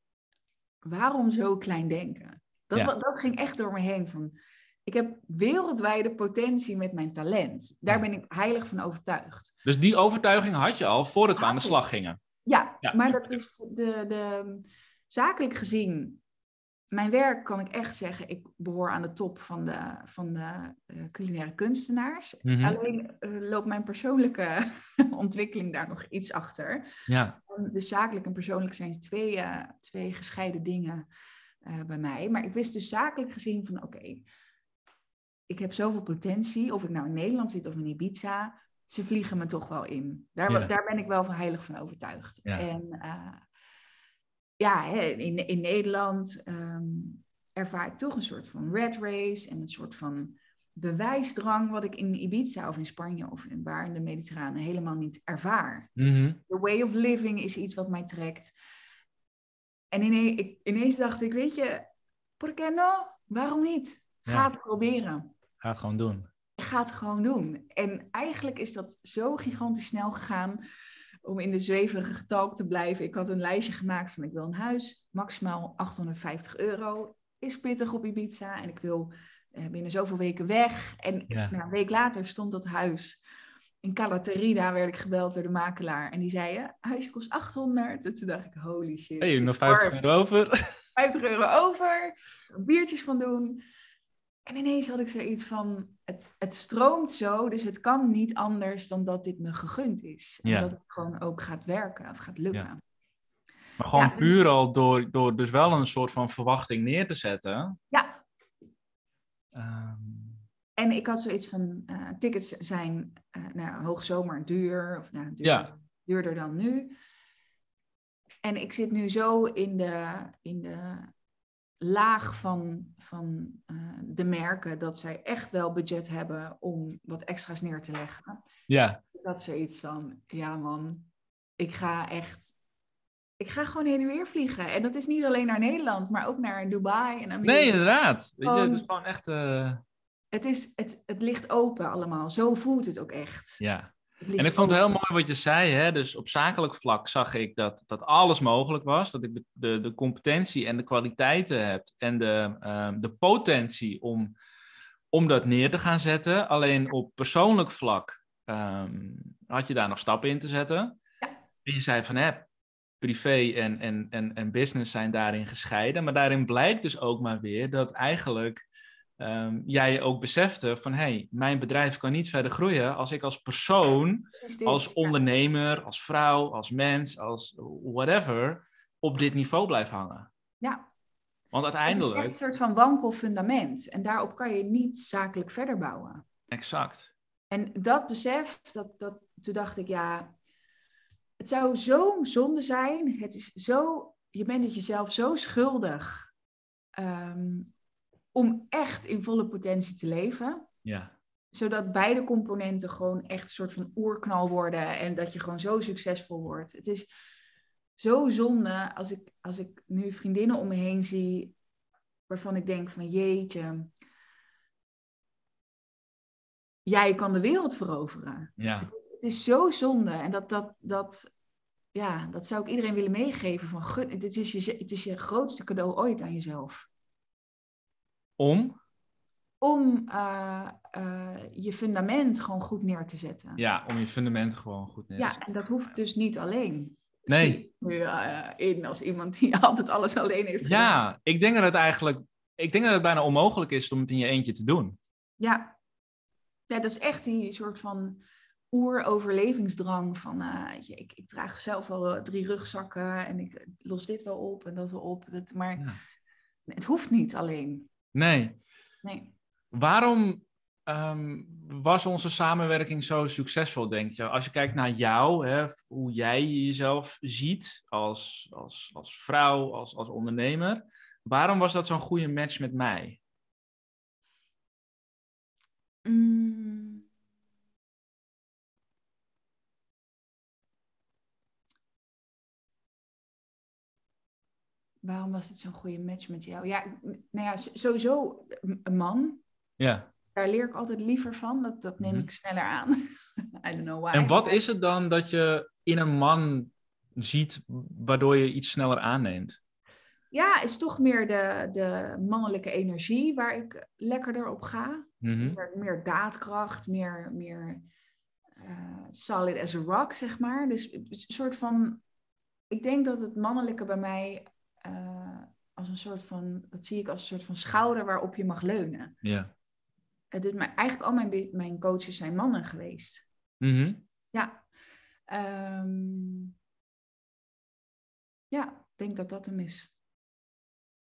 S2: waarom zo klein denken? Dat, ja. dat ging echt door me heen. Van, ik heb wereldwijde potentie met mijn talent. Daar ben ik heilig van overtuigd.
S1: Dus die overtuiging had je al voordat we aan de slag gingen?
S2: Ja, ja. maar dat is de, de, zakelijk gezien mijn werk kan ik echt zeggen, ik behoor aan de top van de, van de uh, culinaire kunstenaars. Mhm. Alleen uh, loopt mijn persoonlijke ontwikkeling daar nog iets achter.
S1: Ja.
S2: Dus zakelijk en persoonlijk zijn twee, uh, twee gescheiden dingen bij mij. Maar ik wist dus zakelijk gezien van oké, ik heb zoveel potentie, of ik nou in Nederland zit of in Ibiza, ze vliegen me toch wel in. Daar, daar ben ik wel van heilig van overtuigd. Ja. En ja, in, in Nederland um, ervaar ik toch een soort van red race en een soort van bewijsdrang wat ik in Ibiza of in Spanje of in waar in de Mediterrane helemaal niet ervaar.
S1: Mm
S2: The way of living is iets wat mij trekt. En ineens, ik, ineens dacht ik, weet je, por qué no? Waarom niet? Ga het proberen.
S1: Ga het gewoon doen.
S2: Ga het gewoon doen. En eigenlijk is dat zo gigantisch snel gegaan om in de zweverige talk te blijven. Ik had een lijstje gemaakt van ik wil een huis, maximaal 850 euro. Is pittig op Ibiza en ik wil uh, binnen zoveel weken weg. En nou, een week later stond dat huis in Calaterida werd ik gebeld door de makelaar. En die zei, ja, huisje kost 800. En toen dacht ik, holy shit.
S1: Hey, nog 50 euro over.
S2: 50 euro over. Biertjes van doen. En ineens had ik zoiets van, het, het stroomt zo, dus het kan niet anders dan dat dit me gegund is. En dat het gewoon ook gaat werken of gaat lukken. Ja.
S1: Maar gewoon dus puur al door, door dus wel een soort van verwachting neer te zetten.
S2: Ja. Ehm. En ik had zoiets van, uh, tickets zijn uh, nou, hoogzomer duur, of nou, duur, ja. duurder dan nu. En ik zit nu zo in de, in de laag van, van uh, de merken dat zij echt wel budget hebben om wat extra's neer te leggen.
S1: Ja.
S2: Dat is zoiets van, ja man, ik ga echt, ik ga gewoon heen en weer vliegen. En dat is niet alleen naar Nederland, maar ook naar Dubai en
S1: Amerika. Nee, inderdaad. Weet je, het is gewoon echt... Uh...
S2: Het, is, het, het ligt open allemaal. Zo voelt het ook echt.
S1: Ja. En ik vond het heel mooi wat je zei. Hè? Dus op zakelijk vlak zag ik dat, dat alles mogelijk was. Dat ik de, de, de competentie en de kwaliteiten heb. En de, uh, de potentie om, om dat neer te gaan zetten. Alleen op persoonlijk vlak um, had je daar nog stappen in te zetten. Ja. En je zei van, hè, privé en, en, en, en business zijn daarin gescheiden. Maar daarin blijkt dus ook maar weer dat eigenlijk um, jij ook besefte van hey, mijn bedrijf kan niet verder groeien als ik als persoon, als ondernemer, als vrouw, als mens, als whatever, op dit niveau blijf hangen.
S2: Ja.
S1: Want uiteindelijk.
S2: Het is echt een soort van wankel fundament. En daarop kan je niet zakelijk verder bouwen.
S1: Exact.
S2: En dat besef, dat, dat, toen dacht ik, ja, het zou zo'n zonde zijn. Het is zo, je bent het jezelf zo schuldig. Um, om echt in volle potentie te leven.
S1: Ja.
S2: Zodat beide componenten gewoon echt een soort van oerknal worden en dat je gewoon zo succesvol wordt. Het is zo zonde als ik, als ik nu vriendinnen om me heen zie waarvan ik denk van jeetje, jij kan de wereld veroveren.
S1: Ja.
S2: Het, is, het is zo zonde en dat, dat, dat, ja, dat zou ik iedereen willen meegeven van gun, het is je, het is je grootste cadeau ooit aan jezelf.
S1: Om?
S2: Om uh, je fundament gewoon goed neer te zetten.
S1: Ja, om je fundament gewoon goed neer te zetten.
S2: Ja, en dat hoeft dus niet alleen.
S1: Nee.
S2: Nu uh, in als iemand die altijd alles alleen heeft gedaan.
S1: Ja, ik denk dat het eigenlijk... Ik denk dat het bijna onmogelijk is om het in je eentje te doen.
S2: Ja. Ja, dat is echt die soort van oeroverlevingsdrang van... Uh, ik, ik draag zelf wel drie rugzakken en ik los dit wel op en dat wel op. Dat, maar ja. het hoeft niet alleen.
S1: Nee.
S2: nee.
S1: Waarom um, was onze samenwerking zo succesvol, denk je? Als je kijkt naar jou, hè, hoe jij jezelf ziet als, als, als vrouw, als, als ondernemer. Waarom was dat zo'n goede match met mij?
S2: Mm. Waarom was het zo'n goede match met jou? Ja, nou ja, sowieso een man.
S1: Ja.
S2: Daar leer ik altijd liever van. Dat, dat neem mhm. ik sneller aan. I don't know why.
S1: En wat is het dan dat je in een man ziet waardoor je iets sneller aanneemt?
S2: Ja, is toch meer de, de mannelijke energie waar ik lekkerder op ga.
S1: Mhm.
S2: meer, meer daadkracht, meer, meer eh, solid as a rock, zeg maar. Dus een soort van, ik denk dat het mannelijke bij mij eh, als een soort van, dat zie ik als een soort van schouder waarop je mag leunen.
S1: Ja.
S2: Het doet mij, eigenlijk al mijn, mijn coaches zijn mannen geweest.
S1: Mhm.
S2: Ja. Ehm, ja, ik denk dat dat hem is.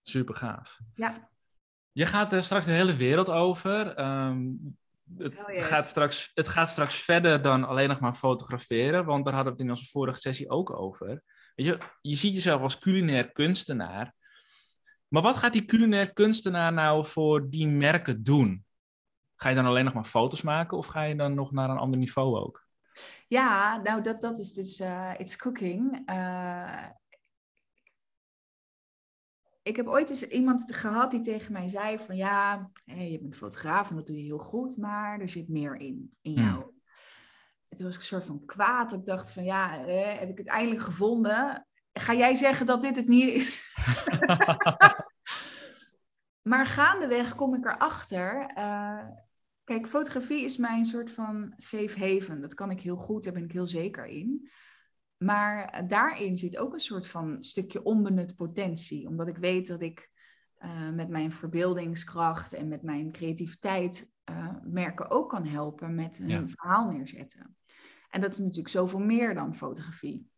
S1: Super gaaf.
S2: Ja.
S1: Je gaat er straks de hele wereld over. Ehm, het,
S2: Oh, yes.
S1: gaat straks, het gaat straks verder dan alleen nog maar fotograferen, want daar hadden we het in onze vorige sessie ook over. Weet je, je ziet jezelf als culinair kunstenaar. Maar wat gaat die culinair kunstenaar nou voor die merken doen? Ga je dan alleen nog maar foto's maken of ga je dan nog naar een ander niveau ook?
S2: Ja, nou dat, dat is dus eh It's Cooking. Eh, ik heb ooit eens iemand gehad die tegen mij zei van ja, je bent fotograaf en dat doe je heel goed, maar er zit meer in, in
S1: Hmm.
S2: jou. En toen was ik een soort van kwaad. Ik dacht van ja, eh, heb ik het eindelijk gevonden? Ga jij zeggen dat dit het niet is? maar gaandeweg kom ik erachter. eh kijk, fotografie is mijn soort van safe haven. Dat kan ik heel goed, daar ben ik heel zeker in. Maar daarin zit ook een soort van stukje onbenut potentie. Omdat ik weet dat ik eh, met mijn verbeeldingskracht en met mijn creativiteit eh, merken ook kan helpen met een
S1: Ja.
S2: verhaal neerzetten. En dat is natuurlijk zoveel meer dan fotografie.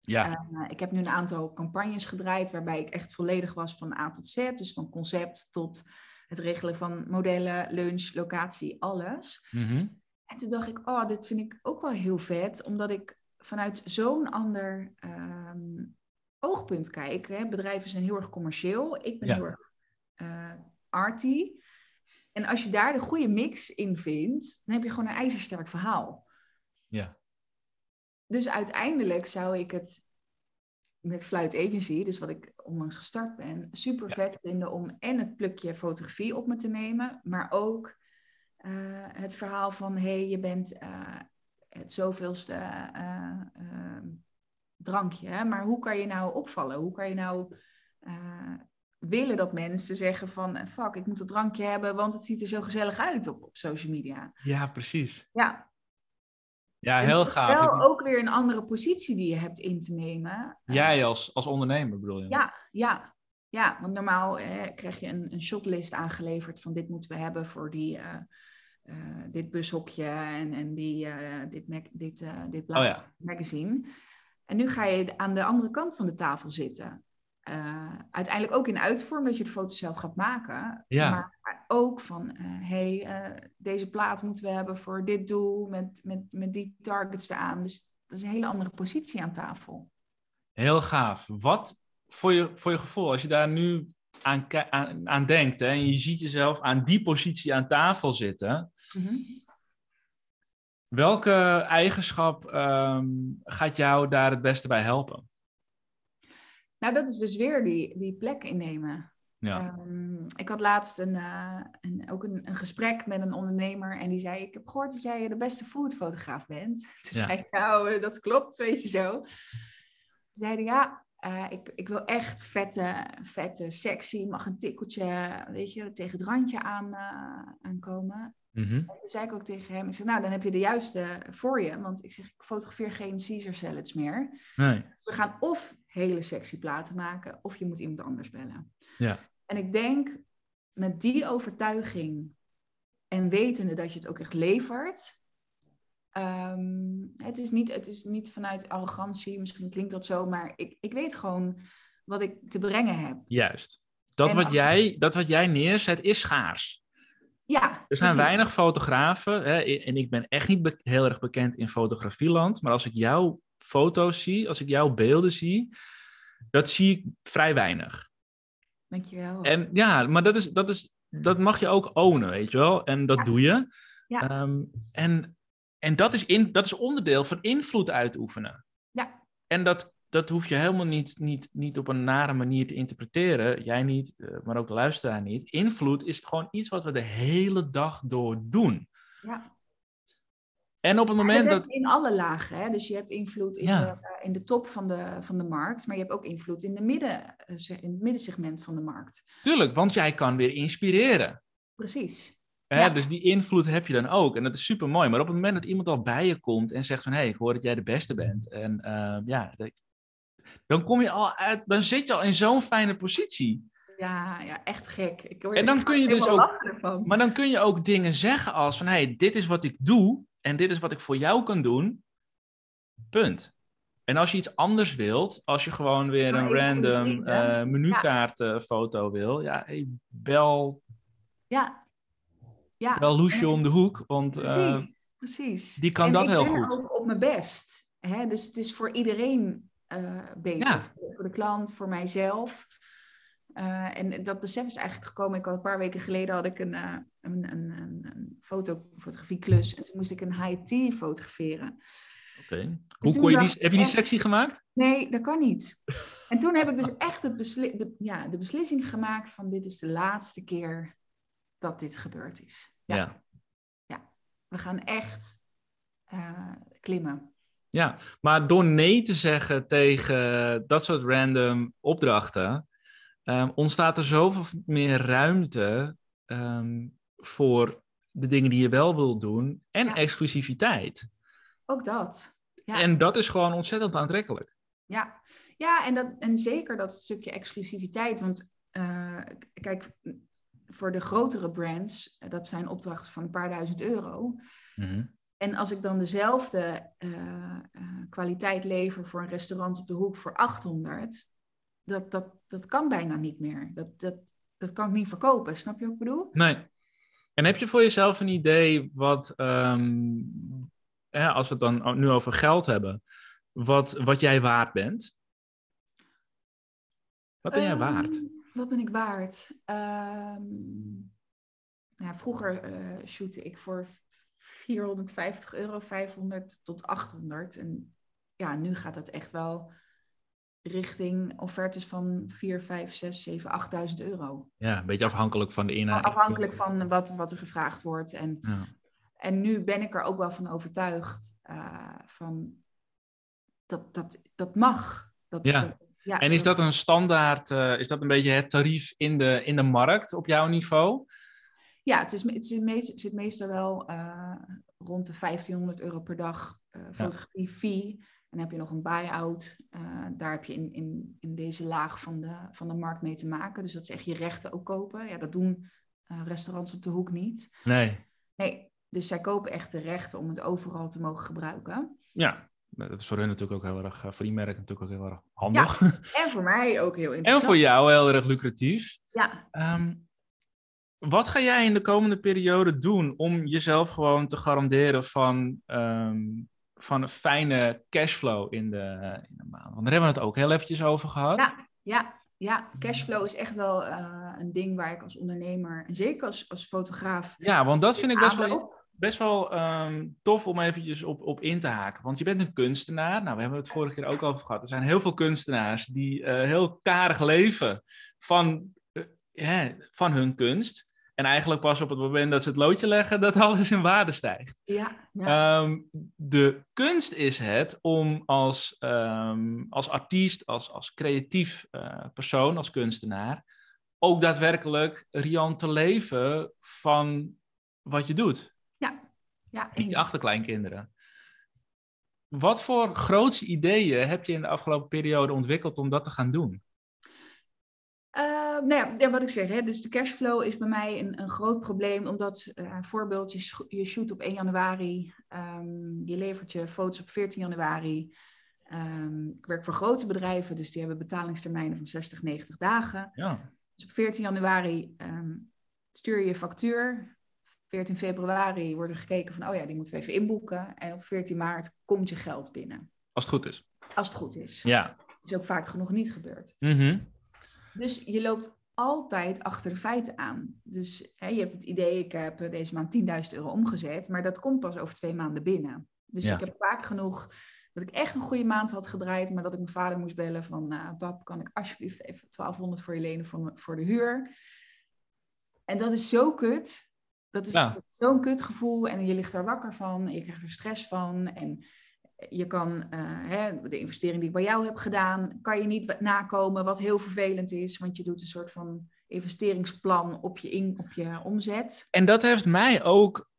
S1: Ja,
S2: Uh, ik heb nu een aantal campagnes gedraaid waarbij ik echt volledig was van A tot Z. Dus van concept tot het regelen van modellen, lunch, locatie, alles.
S1: Mhm.
S2: En toen dacht ik, oh, dit vind ik ook wel heel vet, omdat ik vanuit zo'n ander ehm, oogpunt kijk. Hè. Bedrijven zijn heel erg commercieel, ik ben
S1: Ja.
S2: heel erg eh, arty. En als je daar de goede mix in vindt, dan heb je gewoon een ijzersterk verhaal.
S1: Ja.
S2: Dus uiteindelijk zou ik het met Fluit Agency, dus wat ik onlangs gestart ben, super
S1: Ja.
S2: vet vinden om en het plukje fotografie op me te nemen, maar ook eh, het verhaal van hé, hey, je bent eh, het zoveelste eh, eh, drankje, hè? maar hoe kan je nou opvallen? Hoe kan je nou willen dat mensen zeggen van fuck, ik moet dat drankje hebben, want het ziet er zo gezellig uit op, op social media.
S1: ja precies.
S2: Ja,
S1: Ja, heel gaaf.
S2: Wel ook weer een andere positie die je hebt in te nemen. Eh,
S1: Jij als, als ondernemer bedoel je?
S2: Ja, ja. Ja, want normaal eh, krijg je een, een shotlist aangeleverd van dit moeten we hebben voor die, eh, eh, dit bushokje en, en die, eh, dit, mag, dit, dit blad,
S1: Oh ja.
S2: magazine. En nu ga je aan de andere kant van de tafel zitten. Uiteindelijk ook in uitvorm dat je de foto's zelf gaat maken.
S1: Ja.
S2: Maar ook van, eh hey, eh, deze plaat moeten we hebben voor dit doel met, met, met die targets eraan. Dus dat is een hele andere positie aan tafel.
S1: Heel gaaf. Wat voor je, voor je gevoel, als je daar nu aan, aan, aan denkt hè, en je ziet jezelf aan die positie aan tafel zitten,
S2: Mhm.
S1: welke eigenschap ehm, gaat jou daar het beste bij helpen?
S2: Nou, dat is dus weer die, die plek innemen.
S1: Ja.
S2: Ehm, ik had laatst een, eh, een, ook een, een gesprek met een ondernemer en die zei: Ik heb gehoord dat jij de beste foodfotograaf bent. Toen
S1: Ja.
S2: zei ik: Nou, dat klopt, weet je zo. Toen zeiden ja, eh, ik, ik wil echt vette, vette, sexy, mag een tikkeltje, weet je, tegen het randje aan, eh, aankomen. En toen zei ik ook tegen hem: Ik zeg, Nou, dan heb je de juiste voor je, want ik zeg: Ik fotografeer geen Caesar salads meer.
S1: Nee.
S2: Dus we gaan of hele sexy platen maken, of je moet iemand anders bellen.
S1: Ja.
S2: En ik denk, met die overtuiging en wetende dat je het ook echt levert. ehm, het, is niet, het is niet vanuit arrogantie, misschien klinkt dat zo, maar ik, ik weet gewoon wat ik te brengen heb.
S1: Juist. Dat
S2: En
S1: wat, jij, dat wat jij neerzet is schaars.
S2: Ja,
S1: Er zijn
S2: precies.
S1: weinig fotografen, hè, en ik ben echt niet heel erg bekend in fotografieland, maar als ik jouw foto's zie, als ik jouw beelden zie, dat zie ik vrij weinig.
S2: Dankjewel.
S1: En ja, maar dat, is, dat, is, dat mag je ook ownen, weet je wel. En dat
S2: Ja.
S1: doe je.
S2: Ja.
S1: Ehm, en en dat, is in, dat is onderdeel van invloed uitoefenen.
S2: Ja.
S1: En dat, dat hoef je helemaal niet, niet, niet op een nare manier te interpreteren. Jij niet, eh, maar ook de luisteraar niet. Invloed is gewoon iets wat we de hele dag door doen.
S2: Ja.
S1: En op het moment dat...
S2: In alle lagen, hè? dus je hebt invloed in, de, in de top van de, van de markt, maar je hebt ook invloed in, de midden, in het middensegment van de markt.
S1: Tuurlijk, want jij kan weer inspireren.
S2: Precies.
S1: Hè? Dus die invloed heb je dan ook. En dat is super mooi. Maar op het moment dat iemand al bij je komt en zegt van hé, hey, ik hoor dat jij de beste bent. En uh, ja, dan kom je al uit, dan zit je al in zo'n fijne positie.
S2: Ja, ja, echt gek. Ik
S1: en dan kun je dus ook, maar dan kun je ook dingen zeggen als van, hé, hey, dit is wat ik doe en dit is wat ik voor jou kan doen. Punt. En als je iets anders wilt, als je gewoon weer een random uh, menukaartfoto wil, ja, hey, bel.
S2: Ja. ja.
S1: Bel Loesje om de hoek, want
S2: precies, uh, precies.
S1: die kan dat heel goed.
S2: Ook op mijn best. Hè? Dus het is voor iedereen uh, beter. Voor de klant, voor mijzelf. Uh, en dat besef is eigenlijk gekomen. Ik had een paar weken geleden had ik een, uh, een, een, een, foto, fotografieklus. En toen moest ik een high-tea fotograferen.
S1: Oké. Hoe kon je die, heb je die sectie gemaakt?
S2: Nee, dat kan niet. En toen heb ik dus echt het besli de, ja, de beslissing gemaakt van dit is de laatste keer dat dit gebeurd is. Ja. Ja, ja. we gaan echt uh, klimmen.
S1: Ja, maar door nee te zeggen tegen dat soort random opdrachten, um, ontstaat er zoveel meer ruimte um, voor de dingen die je wel wilt doen en ja. exclusiviteit.
S2: Ook dat.
S1: Ja. En dat is gewoon ontzettend aantrekkelijk.
S2: Ja, ja en, dat, en zeker dat stukje exclusiviteit. Want uh, kijk, voor de grotere brands, dat zijn opdrachten van een paar duizend euro. Mm en als ik dan dezelfde uh, uh, kwaliteit lever voor een restaurant op de hoek voor 800, dat, dat, dat kan bijna niet meer. Dat, dat, dat kan ik niet verkopen. Snap je wat ik bedoel?
S1: Nee. En heb je voor jezelf een idee wat, um, als we het dan nu over geld hebben, wat, wat jij waard bent? Wat ben jij um, waard?
S2: Wat ben ik waard? Um, ja, vroeger uh, shootte ik voor 450 euro, 500 tot 800. En ja, nu gaat het echt wel richting offertes van 4, 5, 6, 7, 8000 euro.
S1: Ja, een beetje afhankelijk van de inhoud.
S2: Afhankelijk van wat, wat er gevraagd wordt. En, ja. en nu ben ik er ook wel van overtuigd uh, van dat dat, dat mag. Dat,
S1: ja.
S2: Dat,
S1: ja. En is dat een standaard, uh, is dat een beetje het tarief in de, in de markt op jouw niveau?
S2: Ja, het, is, het zit, zit meestal wel uh, rond de 1500 euro per dag fotografie fee. En heb je nog een buy-out. Uh, daar heb je in, in, in deze laag van de, van de markt mee te maken. Dus dat is echt je rechten ook kopen. Ja, dat doen restaurants op de hoek niet.
S1: Nee.
S2: Nee, dus zij kopen echt de rechten om het overal te mogen gebruiken.
S1: Ja, dat is voor hun natuurlijk ook heel erg, voor die merken natuurlijk ook heel erg handig. Ja,
S2: en voor mij ook heel interessant.
S1: En voor jou heel erg lucratief.
S2: Ja.
S1: Um, wat ga jij in de komende periode doen om jezelf gewoon te garanderen van, um, van een fijne cashflow in de, in de maand? Want daar hebben we het ook heel eventjes over gehad.
S2: Ja, ja, ja. cashflow is echt wel uh, een ding waar ik als ondernemer, en zeker als, als fotograaf...
S1: Ja, want dat vind ik best wel, best wel um, tof om eventjes op, op in te haken. Want je bent een kunstenaar. Nou, we hebben het vorige keer ook over gehad. Er zijn heel veel kunstenaars die uh, heel karig leven van, uh, yeah, van hun kunst. En eigenlijk pas op het moment dat ze het loodje leggen, dat alles in waarde stijgt.
S2: Ja, ja.
S1: Um, de kunst is het om als, um, als artiest, als, als creatief uh, persoon, als kunstenaar, ook daadwerkelijk riant te leven van wat je doet.
S2: Ja, ja.
S1: Met je achterkleinkinderen. Wat voor grootse ideeën heb je in de afgelopen periode ontwikkeld om dat te gaan doen?
S2: Uh, nou ja, wat ik zeg, hè, dus de cashflow is bij mij een, een groot probleem, omdat uh, voorbeeld, je, je shoot op 1 januari, um, je levert je foto's op 14 januari. Um, ik werk voor grote bedrijven, dus die hebben betalingstermijnen van 60, 90 dagen.
S1: Ja.
S2: Dus op 14 januari um, stuur je je factuur. 14 februari wordt er gekeken van, oh ja, die moeten we even inboeken. En op 14 maart komt je geld binnen.
S1: Als het goed is.
S2: Als het goed is.
S1: Ja.
S2: Is ook vaak genoeg niet gebeurd.
S1: Mm
S2: dus je loopt altijd achter de feiten aan. Dus hè, je hebt het idee, ik heb deze maand 10.000 euro omgezet, maar dat komt pas over twee maanden binnen. Dus ik heb vaak genoeg dat ik echt een goede maand had gedraaid, maar dat ik mijn vader moest bellen van, nou, pap, kan ik alsjeblieft even 1200 voor je lenen voor, voor de huur? En dat is zo kut. Dat is, ja. zo'n kutgevoel en je ligt er wakker van, je krijgt er stress van en je kan uh, hè, de investering die ik bij jou heb gedaan, kan je niet nakomen, wat heel vervelend is, want je doet een soort van investeringsplan op je, in, op je omzet.
S1: En dat heeft mij ook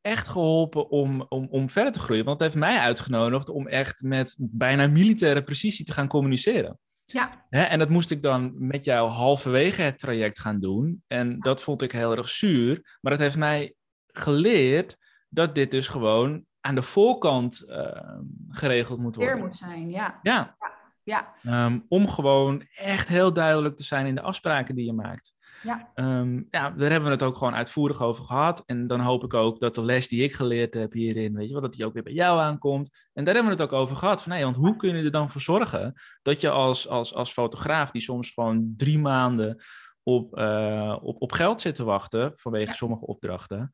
S1: echt geholpen om, om, om verder te groeien. Want het heeft mij uitgenodigd om echt met bijna militaire precisie te gaan communiceren.
S2: Ja.
S1: Hè, en dat moest ik dan met jou halverwege het traject gaan doen. En dat vond ik heel erg zuur. Maar het heeft mij geleerd dat dit dus gewoon aan de voorkant uh, geregeld moet worden.
S2: Weer moet zijn, ja.
S1: Ja.
S2: ja.
S1: Um, om gewoon echt heel duidelijk te zijn in de afspraken die je maakt.
S2: Ja.
S1: Um, ja, daar hebben we het ook gewoon uitvoerig over gehad. En dan hoop ik ook dat de les die ik geleerd heb hierin, weet je wel, dat die ook weer bij jou aankomt. En daar hebben we het ook over gehad. Van, nee, want hoe kun je er dan voor zorgen dat je als, als, als fotograaf, die soms gewoon drie maanden op, uh, op, op geld zit te wachten vanwege ja. sommige opdrachten,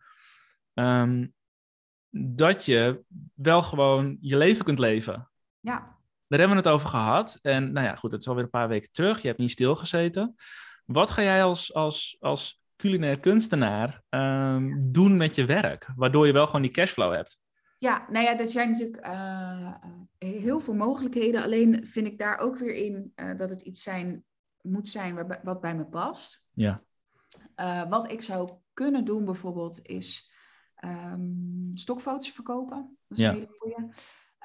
S1: um, dat je wel gewoon je leven kunt leven.
S2: Ja.
S1: Daar hebben we het over gehad. En nou ja, goed, het is alweer een paar weken terug. Je hebt niet stilgezeten. Wat ga jij als, als, als culinair kunstenaar um, doen met je werk? Waardoor je wel gewoon die cashflow hebt.
S2: Ja, nou ja, dat zijn natuurlijk uh, heel veel mogelijkheden. Alleen vind ik daar ook weer in uh, dat het iets zijn, moet zijn waar, wat bij me past.
S1: Ja.
S2: Uh, wat ik zou kunnen doen bijvoorbeeld is um, stokfoto's verkopen. Dat is
S1: ja.
S2: een hele goede.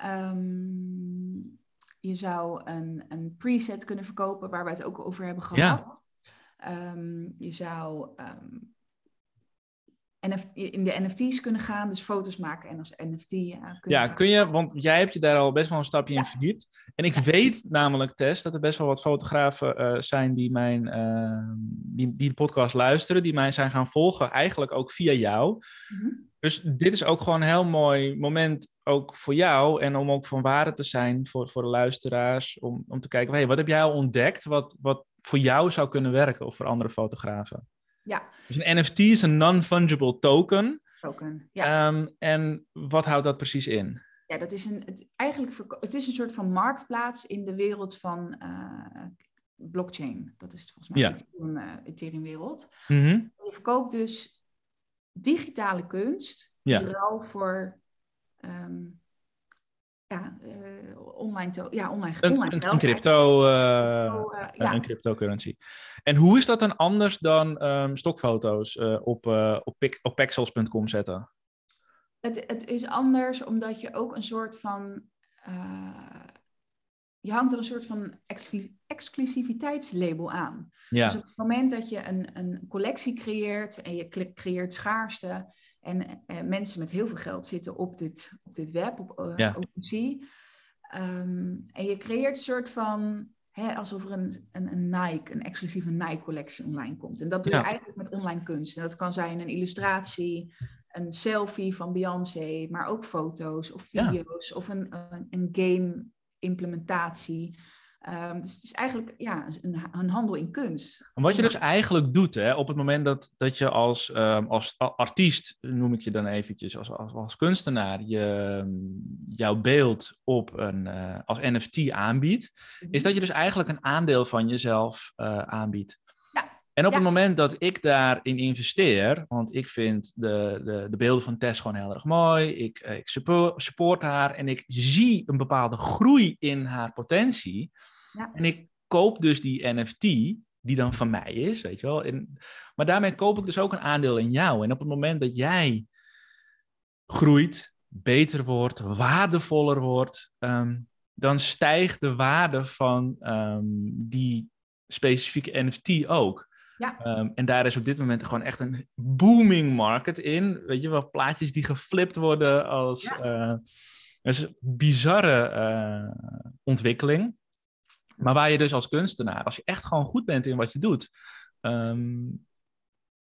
S2: Um, je zou een, een preset kunnen verkopen waar we het ook over hebben gehad.
S1: Ja.
S2: Um, je zou um, in de NFT's kunnen gaan, dus foto's maken en als NFT. Uh,
S1: ja, kun je, want jij hebt je daar al best wel een stapje ja. in verdiept. En ik ja. weet namelijk, Tess, dat er best wel wat fotografen uh, zijn die, mijn, uh, die, die de podcast luisteren, die mij zijn gaan volgen, eigenlijk ook via jou.
S2: Mm -hmm.
S1: Dus dit is ook gewoon een heel mooi moment ook voor jou en om ook van waarde te zijn voor, voor de luisteraars, om, om te kijken, hey, wat heb jij al ontdekt wat, wat voor jou zou kunnen werken of voor andere fotografen?
S2: Ja.
S1: Dus een NFT is een non-fungible token.
S2: Token, ja.
S1: Um, en wat houdt dat precies in?
S2: Ja, dat is een, het, eigenlijk, het is een soort van marktplaats in de wereld van uh, blockchain. Dat is volgens mij
S1: Ja.
S2: de Ethereum, uh, Ethereum-wereld.
S1: Mhm.
S2: Je verkoopt dus digitale kunst,
S1: Ja.
S2: ruil voor ehm, ja, eh, online, to- ja, online,
S1: Een,
S2: online
S1: een, crypto, eh,
S2: eh,
S1: een-
S2: ja.
S1: een cryptocurrency. En hoe is dat dan anders dan ehm, stokfoto's op, op, op pexels.com zetten?
S2: Het, het is anders omdat je ook een soort van. je hangt er een soort van exclu- exclusiviteitslabel aan.
S1: Ja,
S2: Dus op het moment dat je een, een collectie creëert en je cre- creëert schaarste. En eh, mensen met heel veel geld zitten op dit, op dit web, op eh,
S1: Ja.
S2: OpenSea. Ehm, en je creëert een soort van. Hè, alsof er een, een, een Nike, een exclusieve Nike-collectie online komt. En dat doe
S1: Ja.
S2: je eigenlijk met online kunst. En dat kan zijn een illustratie, een selfie van Beyoncé, maar ook foto's of
S1: Ja.
S2: video's of een, een, een game-implementatie. Ehm, dus het is eigenlijk ja, een, een handel in kunst.
S1: En wat je dus eigenlijk doet, hè, op het moment dat, dat je als, ehm, als artiest, noem ik je dan eventjes, als, als, als kunstenaar, je, ehm, jouw beeld op een, eh, als NFT aanbiedt, is dat je dus eigenlijk een aandeel van jezelf eh, aanbiedt.
S2: Ja.
S1: En op
S2: Ja.
S1: het moment dat ik daarin investeer, want ik vind de, de, de beelden van Tess gewoon heel erg mooi, ik, eh, ik support, support haar en ik zie een bepaalde groei in haar potentie.
S2: Ja.
S1: En ik koop dus die NFT, die dan van mij is, weet je wel. En, maar daarmee koop ik dus ook een aandeel in jou. En op het moment dat jij groeit, beter wordt, waardevoller wordt, ehm, dan stijgt de waarde van ehm, die specifieke NFT ook.
S2: Ja.
S1: Ehm, en daar is op dit moment gewoon echt een booming market in. Weet je wel, plaatjes die geflipt worden als...
S2: Ja.
S1: eh, dat is een bizarre eh, ontwikkeling. Maar waar je dus als kunstenaar, als je echt gewoon goed bent in wat je doet, ehm,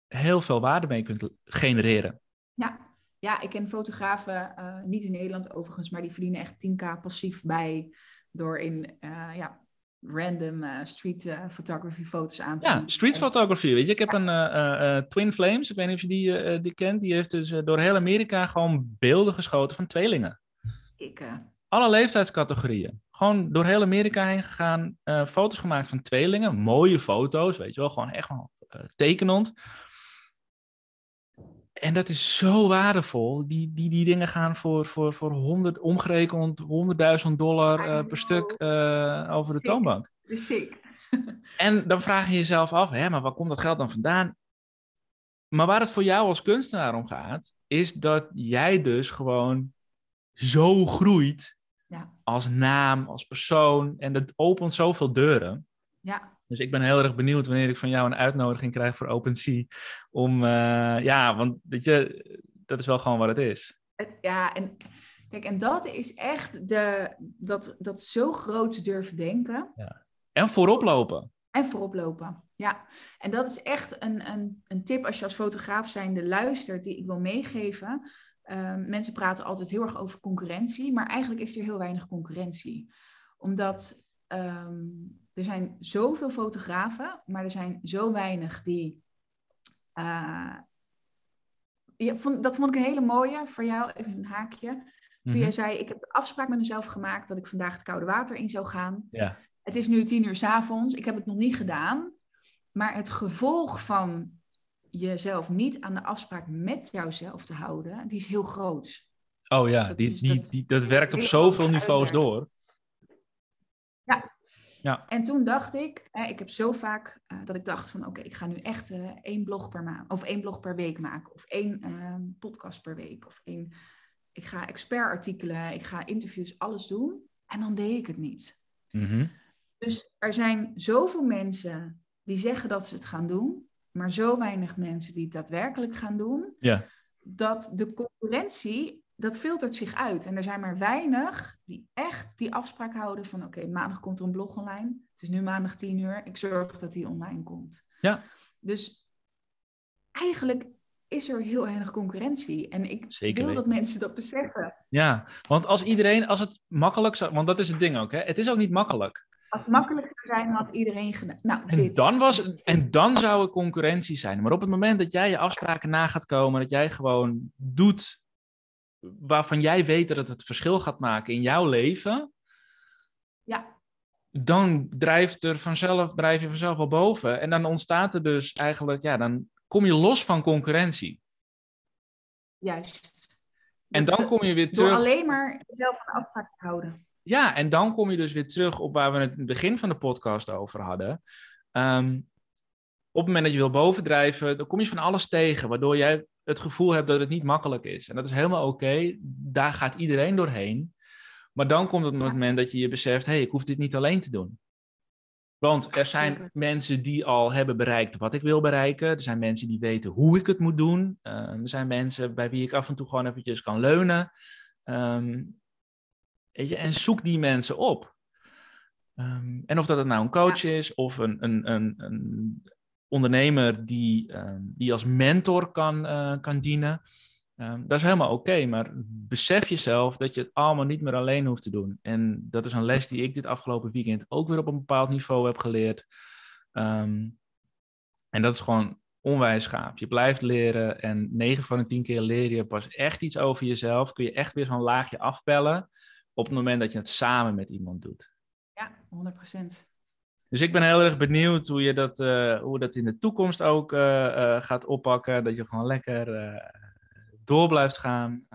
S1: heel veel waarde mee kunt genereren.
S2: Ja, ja ik ken fotografen, eh, niet in Nederland overigens, maar die verdienen echt 10k passief bij door in eh, ja, random eh, street photography foto's aan te
S1: Ja, street photography. Weet je, ik heb een Twin Flames, ik weet niet of je die, die kent, die heeft dus door heel Amerika gewoon beelden geschoten van tweelingen.
S2: Ik,
S1: Alle leeftijdscategorieën. Gewoon door heel Amerika heen gegaan, eh, foto's gemaakt van tweelingen, mooie foto's, weet je wel, gewoon echt wel eh, tekenend. En dat is zo waardevol. Die, die, die dingen gaan voor, voor, voor 100, omgerekend 100.000 dollar per stuk over de toonbank.
S2: Sick.
S1: en dan vraag je jezelf af, hè, maar waar komt dat geld dan vandaan? Maar waar het voor jou als kunstenaar om gaat, is dat jij dus gewoon zo groeit ja. als naam, als persoon. En dat opent zoveel deuren.
S2: Ja.
S1: Dus ik ben heel erg benieuwd wanneer ik van jou een uitnodiging krijg voor OpenSea. Om, uh, ja, want weet je, dat is wel gewoon wat het is.
S2: Het, ja, en kijk, en dat is echt de, dat, dat zo groot durven denken.
S1: Ja. En voorop lopen.
S2: En voorop lopen, ja. En dat is echt een, een, een tip als je als fotograaf zijnde luistert, die ik wil meegeven. Um, mensen praten altijd heel erg over concurrentie, maar eigenlijk is er heel weinig concurrentie. Omdat um, er zijn zoveel fotografen, maar er zijn zo weinig die. Uh, ja, vond, dat vond ik een hele mooie voor jou, even een haakje. Toen mm jij zei: Ik heb de afspraak met mezelf gemaakt dat ik vandaag het koude water in zou gaan.
S1: Ja.
S2: Het is nu tien uur s avonds. Ik heb het nog niet gedaan. Maar het gevolg van jezelf niet aan de afspraak met jouzelf te houden, die is heel groot.
S1: Oh ja, dat, die, die, dat, die, dat werkt op zoveel niveaus door.
S2: Ja.
S1: ja.
S2: En toen dacht ik, hè, ik heb zo vaak uh, dat ik dacht van oké, ik ga nu echt uh, één blog per maand of één blog per week maken of één uh, podcast per week of één, ik ga expertartikelen, ik ga interviews, alles doen. En dan deed ik het niet.
S1: Mm
S2: dus er zijn zoveel mensen die zeggen dat ze het gaan doen, maar zo weinig mensen die het daadwerkelijk gaan doen,
S1: ja.
S2: dat de concurrentie, dat filtert zich uit. En er zijn maar weinig die echt die afspraak houden van oké, maandag komt er een blog online. Het is nu maandag tien uur, ik zorg dat die online komt.
S1: Ja.
S2: Dus eigenlijk is er heel weinig concurrentie. En ik
S1: Zeker
S2: wil dat mensen dat beseffen.
S1: Ja, want als iedereen, als het makkelijk zou, want dat is het ding ook, hè? het is ook niet makkelijk.
S2: Als het makkelijk zou zijn, had iedereen gedaan. Nou,
S1: en. Dan was, en dan zou er concurrentie zijn. Maar op het moment dat jij je afspraken na gaat komen, dat jij gewoon doet waarvan jij weet dat het het verschil gaat maken in jouw leven.
S2: Ja.
S1: Dan drijft er vanzelf, drijf je vanzelf wel boven. En dan ontstaat er dus eigenlijk, ja, dan kom je los van concurrentie.
S2: Juist.
S1: En dan kom je weer terug.
S2: Door alleen maar jezelf aan afspraak te houden.
S1: Ja, en dan kom je dus weer terug op waar we het in het begin van de podcast over hadden. Ehm, op het moment dat je wil bovendrijven, dan kom je van alles tegen, waardoor jij het gevoel hebt dat het niet makkelijk is. En dat is helemaal oké, daar gaat iedereen doorheen. Maar dan komt het moment dat je je beseft, hé, hey, ik hoef dit niet alleen te doen. Want er zijn mensen die al hebben bereikt wat ik wil bereiken. Er zijn mensen die weten hoe ik het moet doen. Ehm, er zijn mensen bij wie ik af en toe gewoon eventjes kan leunen. Um, Weet je, en zoek die mensen op. Um, en of dat het nou een coach is of een, een, een, een ondernemer die, um, die als mentor kan, uh, kan dienen. Um, dat is helemaal oké, maar besef jezelf dat je het allemaal niet meer alleen hoeft te doen. En dat is een les die ik dit afgelopen weekend ook weer op een bepaald niveau heb geleerd. en dat is gewoon onwijs gaaf. Je blijft leren en 9 van de 10 keer leer je pas echt iets over jezelf. Kun je echt weer zo'n laagje afpellen op het moment dat je het samen met iemand doet.
S2: Ja, 100%.
S1: Dus ik ben heel erg benieuwd hoe je dat, uh, hoe dat in de toekomst ook uh, uh, gaat oppakken. Dat je gewoon lekker door blijft gaan.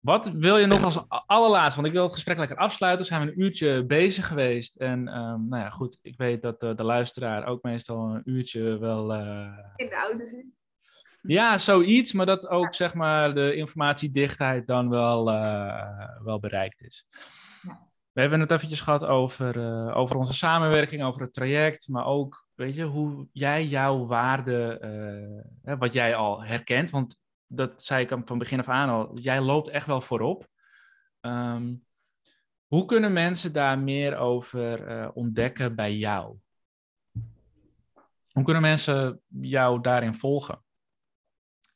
S1: wat wil je nog als allerlaatste? Want ik wil het gesprek lekker afsluiten. Zijn we een uurtje bezig geweest. En um, nou ja, goed. Ik weet dat de luisteraar ook meestal een uurtje wel...
S2: in de auto zit.
S1: Ja, zoiets, maar dat ook zeg maar de informatiedichtheid dan wel, uh, wel bereikt is.
S2: Ja.
S1: We hebben het eventjes gehad over, uh, over onze samenwerking, over het traject, maar ook, weet je, hoe jij jouw waarde, uh, wat jij al herkent, want dat zei ik van begin af aan al, jij loopt echt wel voorop. Um, hoe kunnen mensen daar meer over ontdekken bij jou? Hoe kunnen mensen jou daarin volgen?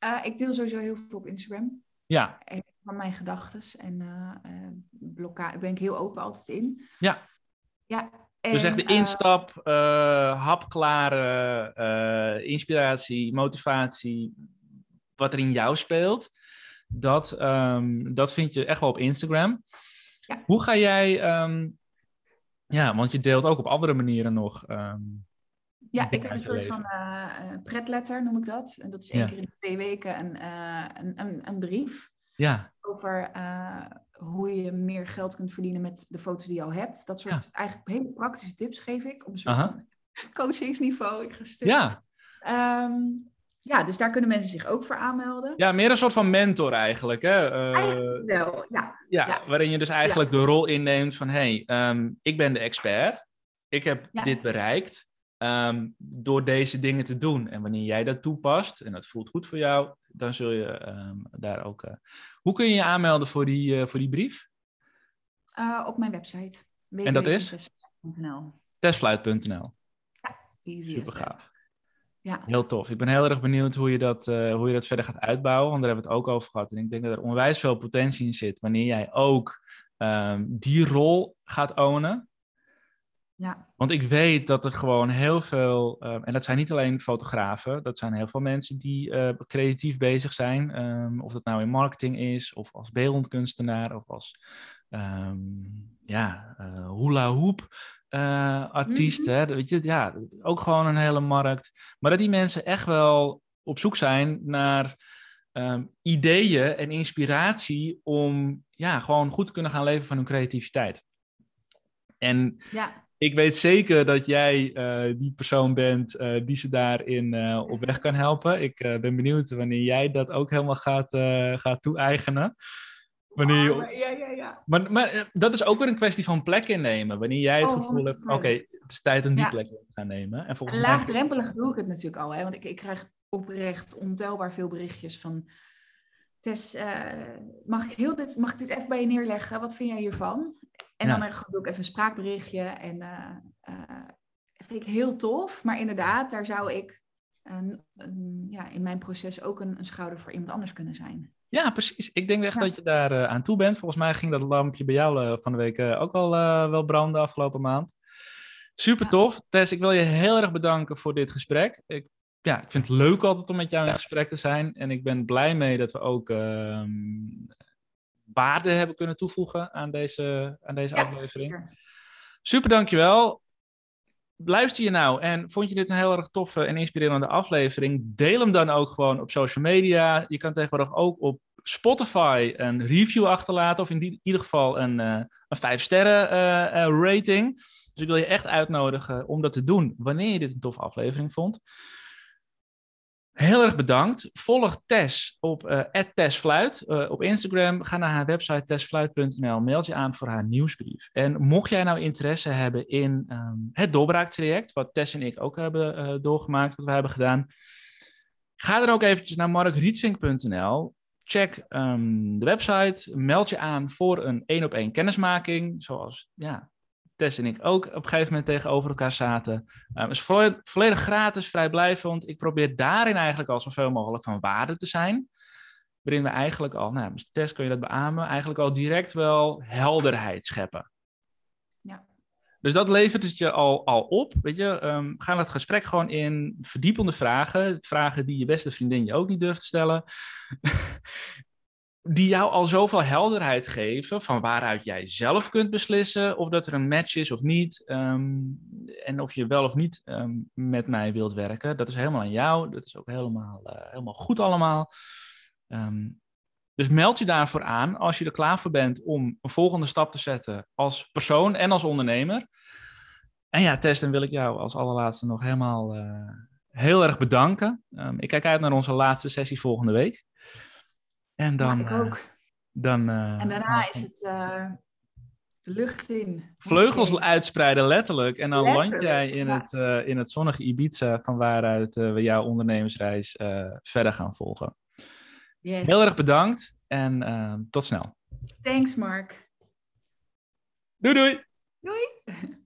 S2: Uh, ik deel sowieso heel veel op Instagram.
S1: Ja.
S2: Van mijn gedachten en uh, blokkade. ben ik heel open altijd in.
S1: Ja.
S2: Ja.
S1: En, dus echt de instap, hapklare inspiratie, motivatie, wat er in jou speelt. Dat, um, dat vind je echt wel op Instagram.
S2: Ja.
S1: Hoe ga jij... Um, ja, want je deelt ook op andere manieren nog... Um,
S2: Ja, ik heb een soort van uh, pretletter, noem ik dat. En dat is één keer in de twee weken een, een, een, een, brief.
S1: Ja.
S2: Over hoe je meer geld kunt verdienen met de foto's die je al hebt. Dat soort eigenlijk hele praktische tips geef ik op een soort van coachingsniveau. Ik.
S1: Ja.
S2: Ehm, ja, dus daar kunnen mensen zich ook voor aanmelden.
S1: Ja, meer een soort van mentor eigenlijk. Hè?
S2: Uh, wel, ja.
S1: ja. waarin je dus eigenlijk de rol inneemt van... hé, hey, um, ik ben de expert. Ik heb dit bereikt. Um, door deze dingen te doen. En wanneer jij dat toepast en dat voelt goed voor jou, dan zul je um, daar ook. Uh... Hoe kun je je aanmelden voor die, uh, voor die brief?
S2: Uh, op mijn website.
S1: En dat is? Testfluit.nl.
S2: Ja, easy.
S1: Super gaaf.
S2: Ja.
S1: Heel tof. Ik ben heel erg benieuwd hoe je, dat, hoe je dat verder gaat uitbouwen, want daar hebben we het ook over gehad. En ik denk dat er onwijs veel potentie in zit wanneer jij ook um, die rol gaat ownen.
S2: Ja.
S1: Want ik weet dat er gewoon heel veel, uh, en dat zijn niet alleen fotografen, dat zijn heel veel mensen die uh, creatief bezig zijn. Um, of dat nou in marketing is, of als beeldend kunstenaar, of als um, ja, uh, hula hoop artiest. Mm -hmm. Weet je, ja, ook gewoon een hele markt. Maar dat die mensen echt wel op zoek zijn naar um, ideeën en inspiratie om ja, gewoon goed te kunnen gaan leven van hun creativiteit. En
S2: ja
S1: ik weet zeker dat jij uh, die persoon bent uh, die ze daarin uh, op weg kan helpen. Ik ben benieuwd wanneer jij dat ook helemaal gaat, gaat toe-eigenen. Wanneer
S2: oh, ja, ja, ja.
S1: Maar, maar dat is ook weer een kwestie van plek innemen. Wanneer jij het oh, gevoel hebt, oké, okay, het is tijd om die ja. plek in te gaan nemen. En
S2: Laagdrempelig mij... doe ik het natuurlijk al, hè? want ik, ik krijg oprecht ontelbaar veel berichtjes van... Tess, mag, ik heel dit, mag ik dit even bij je neerleggen? Wat vind jij hiervan? En ja. dan doe ik even een spraakberichtje. En uh, uh, vind ik heel tof. Maar inderdaad, daar zou ik een, een, ja, in mijn proces ook een, een, schouder voor iemand anders kunnen zijn.
S1: Ja, precies. Ik denk echt ja. dat je daar uh, aan toe bent. Volgens mij ging dat lampje bij jou van de week ook al wel branden afgelopen maand. Super tof. Tess, ik wil je heel erg bedanken voor dit gesprek. Ik, ja, ik vind het leuk altijd om met jou in gesprek te zijn. En ik ben blij mee dat we ook ehm, waarde hebben kunnen toevoegen aan deze, aan deze
S2: ja,
S1: aflevering.
S2: Zeker.
S1: Super, dankjewel. Luister je nou en vond je dit een heel erg toffe en inspirerende aflevering? Deel hem dan ook gewoon op social media. Je kan tegenwoordig ook op Spotify een review achterlaten, of in die, ieder geval een, uh, een 5 sterren uh, rating. Dus ik wil je echt uitnodigen om dat te doen wanneer je dit een toffe aflevering vond. Heel erg bedankt. Volg Tess op uh, @tessfluit uh, op Instagram. Ga naar haar website tessfluit.nl. Meld je aan voor haar nieuwsbrief. En mocht jij nou interesse hebben in um, het doorbraaktraject, wat Tess en ik ook hebben uh, doorgemaakt, wat we hebben gedaan, ga dan ook eventjes naar markrietvink.nl. Check um, de website. Meld je aan voor een één op één kennismaking, zoals ja, Tess en ik ook op een gegeven moment tegenover elkaar zaten. Um, het is volledig, volledig gratis, vrijblijvend. Ik probeer daarin eigenlijk al zoveel mogelijk van waarde te zijn. Waarin we eigenlijk al, nou, Tess kun je dat beamen, eigenlijk al direct wel helderheid scheppen.
S2: Ja.
S1: Dus dat levert het je al, al op. Weet je, um, ga het gesprek gewoon in verdiepende vragen. Vragen die je beste vriendin je ook niet durft te stellen die jou al zoveel helderheid geven van waaruit jij zelf kunt beslissen of dat er een match is of niet. Um, en of je wel of niet um, met mij wilt werken. Dat is helemaal aan jou. Dat is ook helemaal, uh, helemaal goed allemaal. Um, dus meld je daarvoor aan als je er klaar voor bent om een volgende stap te zetten als persoon en als ondernemer. En ja, Tess, dan wil ik jou als allerlaatste nog helemaal uh, heel erg bedanken. ik kijk uit naar onze laatste sessie volgende week. En dan.
S2: Ja, ik ook.
S1: Dan,
S2: uh, en daarna is het uh, de lucht in.
S1: Vleugels uitspreiden, letterlijk. En dan letterlijk, land jij in, ja. het, in het zonnige Ibiza, van waaruit we jouw ondernemersreis verder gaan volgen.
S2: Yes.
S1: Heel erg bedankt en tot snel.
S2: Thanks, Mark.
S1: Doei doei.
S2: Doei.